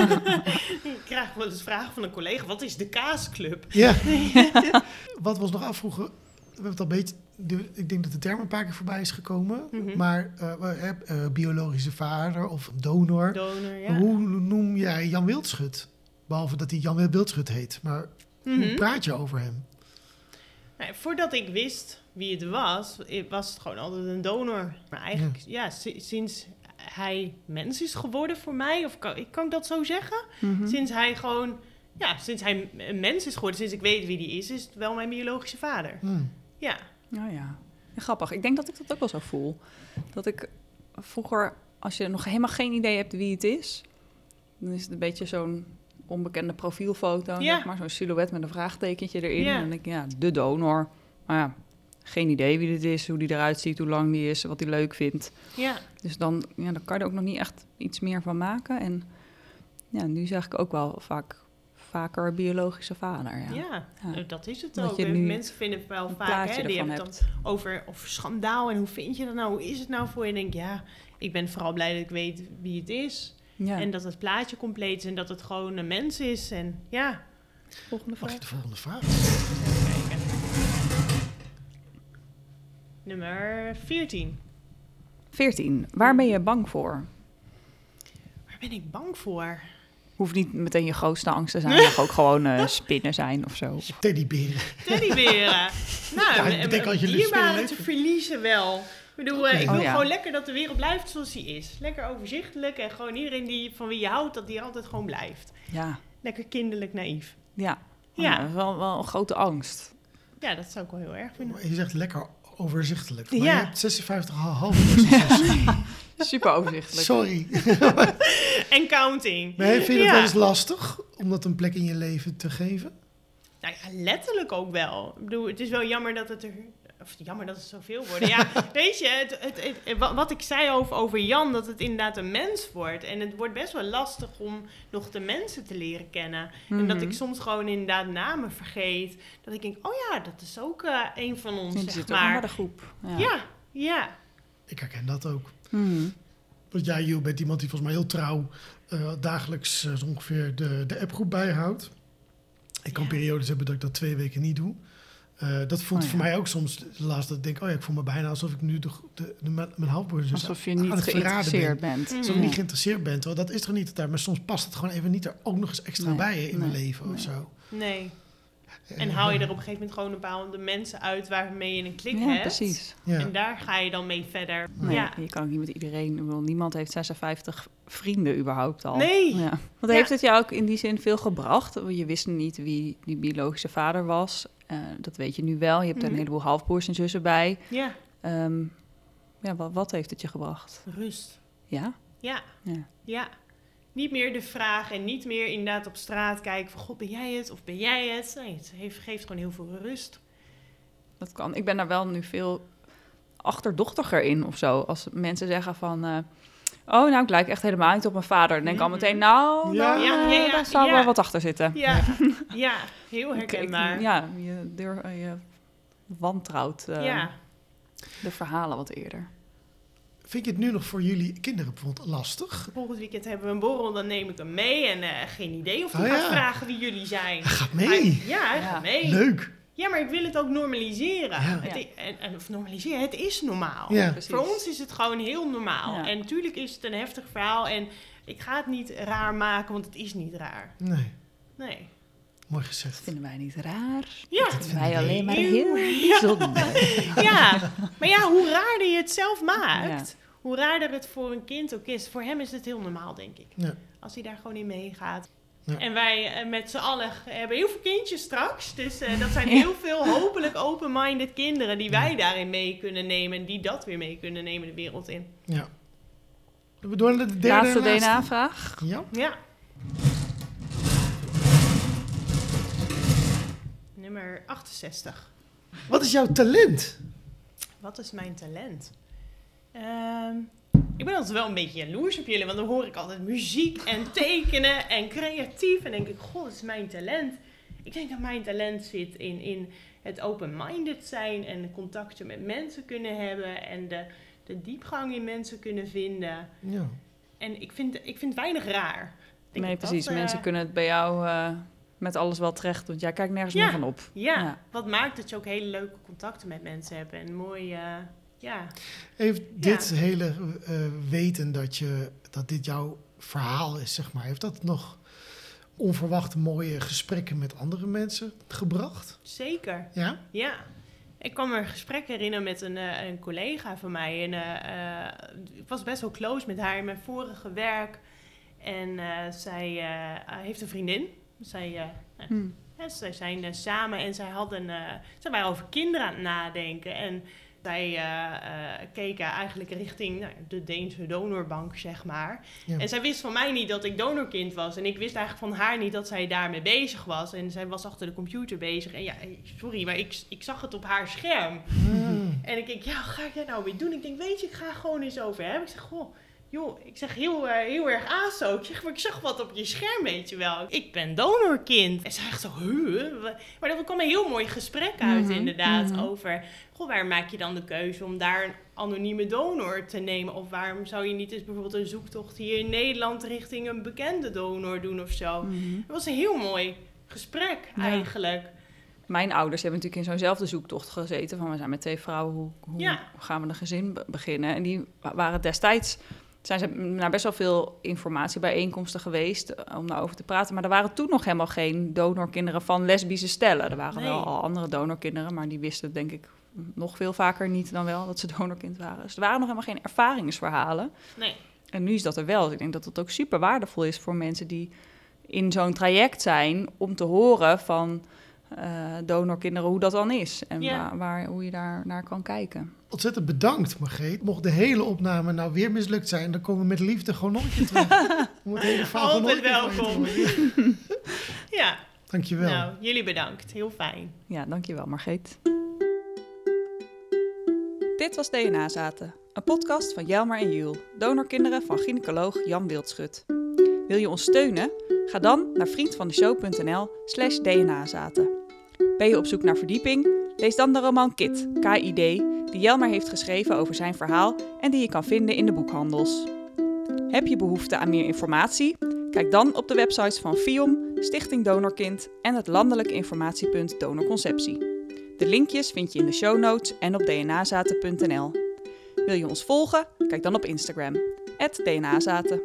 Ik krijg wel eens vragen van een collega. Wat is de kaasclub? Ja. Wat we ons nog afvroegen, we hebben het al een beetje, de- ik denk dat de term een paar keer voorbij is gekomen. Maar eh, we hebben, eh, biologische vader of donor. Donor, ja. Hoe noem jij Jan Wildschut? Behalve dat hij Jan Wildschut heet. Maar hoe Mhm. praat je over hem? Nou, voordat ik wist wie het was, was het gewoon altijd een donor. Maar eigenlijk, ja, si- sinds hij mens is geworden voor mij, of kan, kan ik dat zo zeggen? Mhm. Sinds hij gewoon, ja, sinds hij een mens is geworden, sinds ik weet wie die is, is het wel mijn biologische vader. Hmm. Ja. Nou ja. Ja, grappig. Ik denk dat ik dat ook wel zo voel. Dat ik vroeger, als je nog helemaal geen idee hebt wie het is, dan is het een beetje zo'n onbekende profielfoto, Ja. zeg maar, zo'n silhouet met een vraagtekentje erin. Ja. En dan denk ik, ja, de donor. Maar ja, geen idee wie dit is, hoe die eruit ziet, hoe lang die is, wat hij leuk vindt. Ja. Dus dan, ja, dan kan je er ook nog niet echt iets meer van maken. En ja, nu zeg ik ook wel vaak vaker biologische vader. Ja. Ja, Ja. eh, dat is het Dat ook. nu Mensen vinden het wel vaak, hè, die hebben het dan over, over schandaal en hoe vind je dat nou? Hoe is het nou voor je? En ik denk, ja, ik ben vooral blij dat ik weet wie het is. Ja. En dat het plaatje compleet is en dat het gewoon een mens is. En ja, volgende Mag vraag. je de volgende vraag? even kijken. Nummer 14. 14. Waar ben je bang voor? Waar ben ik bang voor? Hoeft niet meteen je grootste angst te zijn. mag ook gewoon eh, spinnen zijn of zo. Teddyberen. Teddyberen. nou, Ja, ik bedenk een als je dierbare leuk te verliezen wel. Ik bedoel, eh, ik Oh, wil ja. gewoon lekker dat de wereld blijft zoals die is. Lekker overzichtelijk en gewoon iedereen die, van wie je houdt, dat die altijd gewoon blijft. Ja, Lekker kinderlijk naïef. ja. Oh, Ja. dat is wel, wel een grote angst. Ja, dat zou ik wel heel erg vinden. Je zegt lekker overzichtelijk. Maar Ja. je hebt 56,5 Super overzichtelijk. Sorry. En counting. Nee, vind je het Ja. wel eens lastig om dat een plek in je leven te geven? Nou ja, letterlijk ook wel. Ik bedoel, het is wel jammer dat het er... Of jammer dat het zoveel worden. Ja, weet je, het, het, het- wa- wat ik zei over, over Jan, dat het inderdaad een mens wordt. En het wordt best wel lastig om nog de mensen te leren kennen. En dat Mhm. ik soms gewoon inderdaad namen vergeet. Dat ik denk, oh ja, dat is ook eh, een van ons, zeg zit maar. de groep. Ja. Ja, ja. Ik herken dat ook. Mhm. Want jij, Joe, bent iemand die volgens mij heel trouw eh, dagelijks zo ongeveer de, de appgroep bijhoudt. Ik kan Ja. periodes hebben dat ik dat twee weken niet doe. Eh, dat voelt Oh ja. voor mij ook soms laatst dat ik denk, oh ja, ik voel me bijna alsof ik nu de, de, de- mijn mijn halfbroer en zus Alsof je aan niet het verraden geïnteresseerd ben. bent. Alsof ik niet geïnteresseerd ben. Terwijl dat is toch niet daar. Maar soms past het gewoon even niet er ook nog eens extra Nee, bij je in mijn nee, leven of zo. Nee. En Eh, haal je er op een gegeven moment gewoon bepaalde mensen uit waarmee je een klik Ja, hebt. precies. Ja. En daar ga je dan mee verder. Nee, Ja. Je kan ook niet met iedereen. ik bedoel, niemand heeft 56 vrienden überhaupt al. Nee. Ja. Ja. heeft het jou ook in die zin veel gebracht? Want Je wist niet wie die biologische vader was. Eh, dat weet je nu wel. Je hebt er Mhm. een heleboel halfbroers en zussen bij. Ja, Ehm, ja, wat, wat heeft het je gebracht? rust. Ja? Ja. Ja. Ja. Niet meer de vraag en niet meer inderdaad op straat kijken van... God, ben jij het of ben jij het? Nee, het heeft, geeft gewoon heel veel rust. Dat kan. Ik ben daar wel nu veel achterdochtiger in of zo. Als mensen zeggen van... eh, oh, nou, ik lijk echt helemaal niet op mijn vader. Dan denk ik al Mhm. meteen, nou, Ja. dan, Ja, eh, ja, ja, daar zou ja. wel wat achter zitten. Ja, ja heel ik- herkenbaar. ja, je, deur, eh, je wantrouwt eh, ja. de verhalen wat eerder. Vind je het nu nog voor jullie kinderen bijvoorbeeld lastig? Volgend weekend hebben we een borrel, dan neem ik hem mee. En eh, geen idee of hij Oh, gaat ja. vragen wie jullie zijn. Hij gaat mee. Hij- ja, hij Ja. gaat mee. Leuk. Ja, maar ik wil het ook normaliseren. Ja. Het i- en, en, of normaliseren, het is normaal. Ja. Voor ons is het gewoon heel normaal. Ja. En natuurlijk is het een heftig verhaal. En ik ga het niet raar maken, want het is niet raar. Nee, Nee. mooi gezegd. Vinden wij niet raar? Ja, vinden Wij alleen maar heel- Ja. bijzonder. ja. Maar ja, hoe raarder je het zelf maakt, hoe raarder het voor een kind ook is, voor hem is het heel normaal, denk ik. Ja. Als hij daar gewoon in meegaat. Ja. En wij eh, met z'n allen hebben heel veel kindjes straks. Dus eh, dat zijn heel veel hopelijk open-minded kinderen die wij daarin mee kunnen nemen. En die dat weer mee kunnen nemen de wereld in. Ja. We naar de derde laatste. DNA-vraag. Ja. Ja. Nummer 68. Wat is jouw talent? Wat is mijn talent? Ehm, ik ben altijd wel een beetje jaloers op jullie, want dan hoor ik altijd muziek en tekenen en creatief. En denk ik, god, dat is mijn talent. Ik denk dat mijn talent zit in, in het open-minded zijn en contacten met mensen kunnen hebben en de, de diepgang in mensen kunnen vinden. Ja. En ik vind, ik vind weinig raar. Denk Nee, dat, precies. eh, Mensen kunnen het bij jou eh, met alles wel terecht, want jij kijkt nergens Ja. meer van op. Ja, Ja. wat maakt dat je ook hele leuke contacten met mensen hebt en mooi, eh, ja. Heeft dit hele eh, weten dat, je, dat dit jouw verhaal is, zeg maar, heeft dat nog onverwachte mooie gesprekken met andere mensen gebracht? Zeker. Ja? Ja. Ik kan me een gesprek herinneren met een, eh, een collega van mij. En, eh, eh, ik was best wel close met haar in mijn vorige werk. En eh, zij eh, heeft een vriendin. Zij, eh, Hm. ja, zij zijn samen en zij, hadden, eh, zij waren over kinderen aan het nadenken. En zij eh, eh, keken eigenlijk richting nou, de Deense donorbank, zeg maar. Ja. En zij wist van mij niet dat ik donorkind was. En ik wist eigenlijk van haar niet dat zij daarmee bezig was. En zij was achter de computer bezig. En ja, sorry, maar ik, ik zag het op haar scherm. Hmm. En ik denk, ja, wat ga ik daar nou weer doen? Ik denk, weet je, ik ga gewoon eens over hebben. Ik zeg, goh, joh, ik zeg heel, eh, heel erg aso. Ik zeg, maar ik zag wat op je scherm, weet je wel. Ik ben donorkind. En zij echt zo, huh? Maar er kwam een heel mooi gesprek uit, Mhm, inderdaad, mhm. over... Goh, waar maak je dan de keuze om daar een anonieme donor te nemen? Of waarom zou je niet eens bijvoorbeeld een zoektocht hier in Nederland richting een bekende donor doen of zo? Mhm. Het was een heel mooi gesprek, Ja. eigenlijk. Mijn ouders hebben natuurlijk in zo'nzelfde zoektocht gezeten. Van we zijn met twee vrouwen, hoe, hoe Ja. gaan we een gezin be- beginnen? En die wa- waren destijds, zijn ze naar best wel veel informatiebijeenkomsten geweest eh, om daarover te praten. Maar er waren toen nog helemaal geen donorkinderen van lesbische stellen. Er waren Nee. wel al andere donorkinderen, maar die wisten denk ik nog veel vaker niet dan wel dat ze donorkind waren. Dus er waren nog helemaal geen ervaringsverhalen. Nee. En nu is dat er wel. Dus ik denk dat het ook super waardevol is voor mensen die in zo'n traject zijn om te horen van eh, donorkinderen hoe dat dan is en Ja. waar, waar, hoe je daar naar kan kijken. Ontzettend bedankt, Margreet. Mocht de hele opname nou weer mislukt zijn, dan komen we met liefde gewoon nog een keer terug. Om het hele verhaal gewoon nog een Altijd welkom. Ja, Dankjewel. nou, jullie bedankt. Heel fijn. Ja, dankjewel Margreet. Dit was DNA Zaten, een podcast van Jelmer en Jules, donorkinderen van gynaecoloog Jan Wildschut. Wil je ons steunen? Ga dan naar vriendvandeshow.nl slash dnazaten. Ben je op zoek naar verdieping? Lees dan de roman Kit, KID, die Jelmer heeft geschreven over zijn verhaal en die je kan vinden in de boekhandels. Heb je behoefte aan meer informatie? Kijk dan op de websites van FIOM, Stichting Donorkind en het landelijk informatiepunt Donorconceptie. De linkjes vind je in de show notes en op dnazaten.nl. Wil je ons volgen? Kijk dan op Instagram, dnazaten.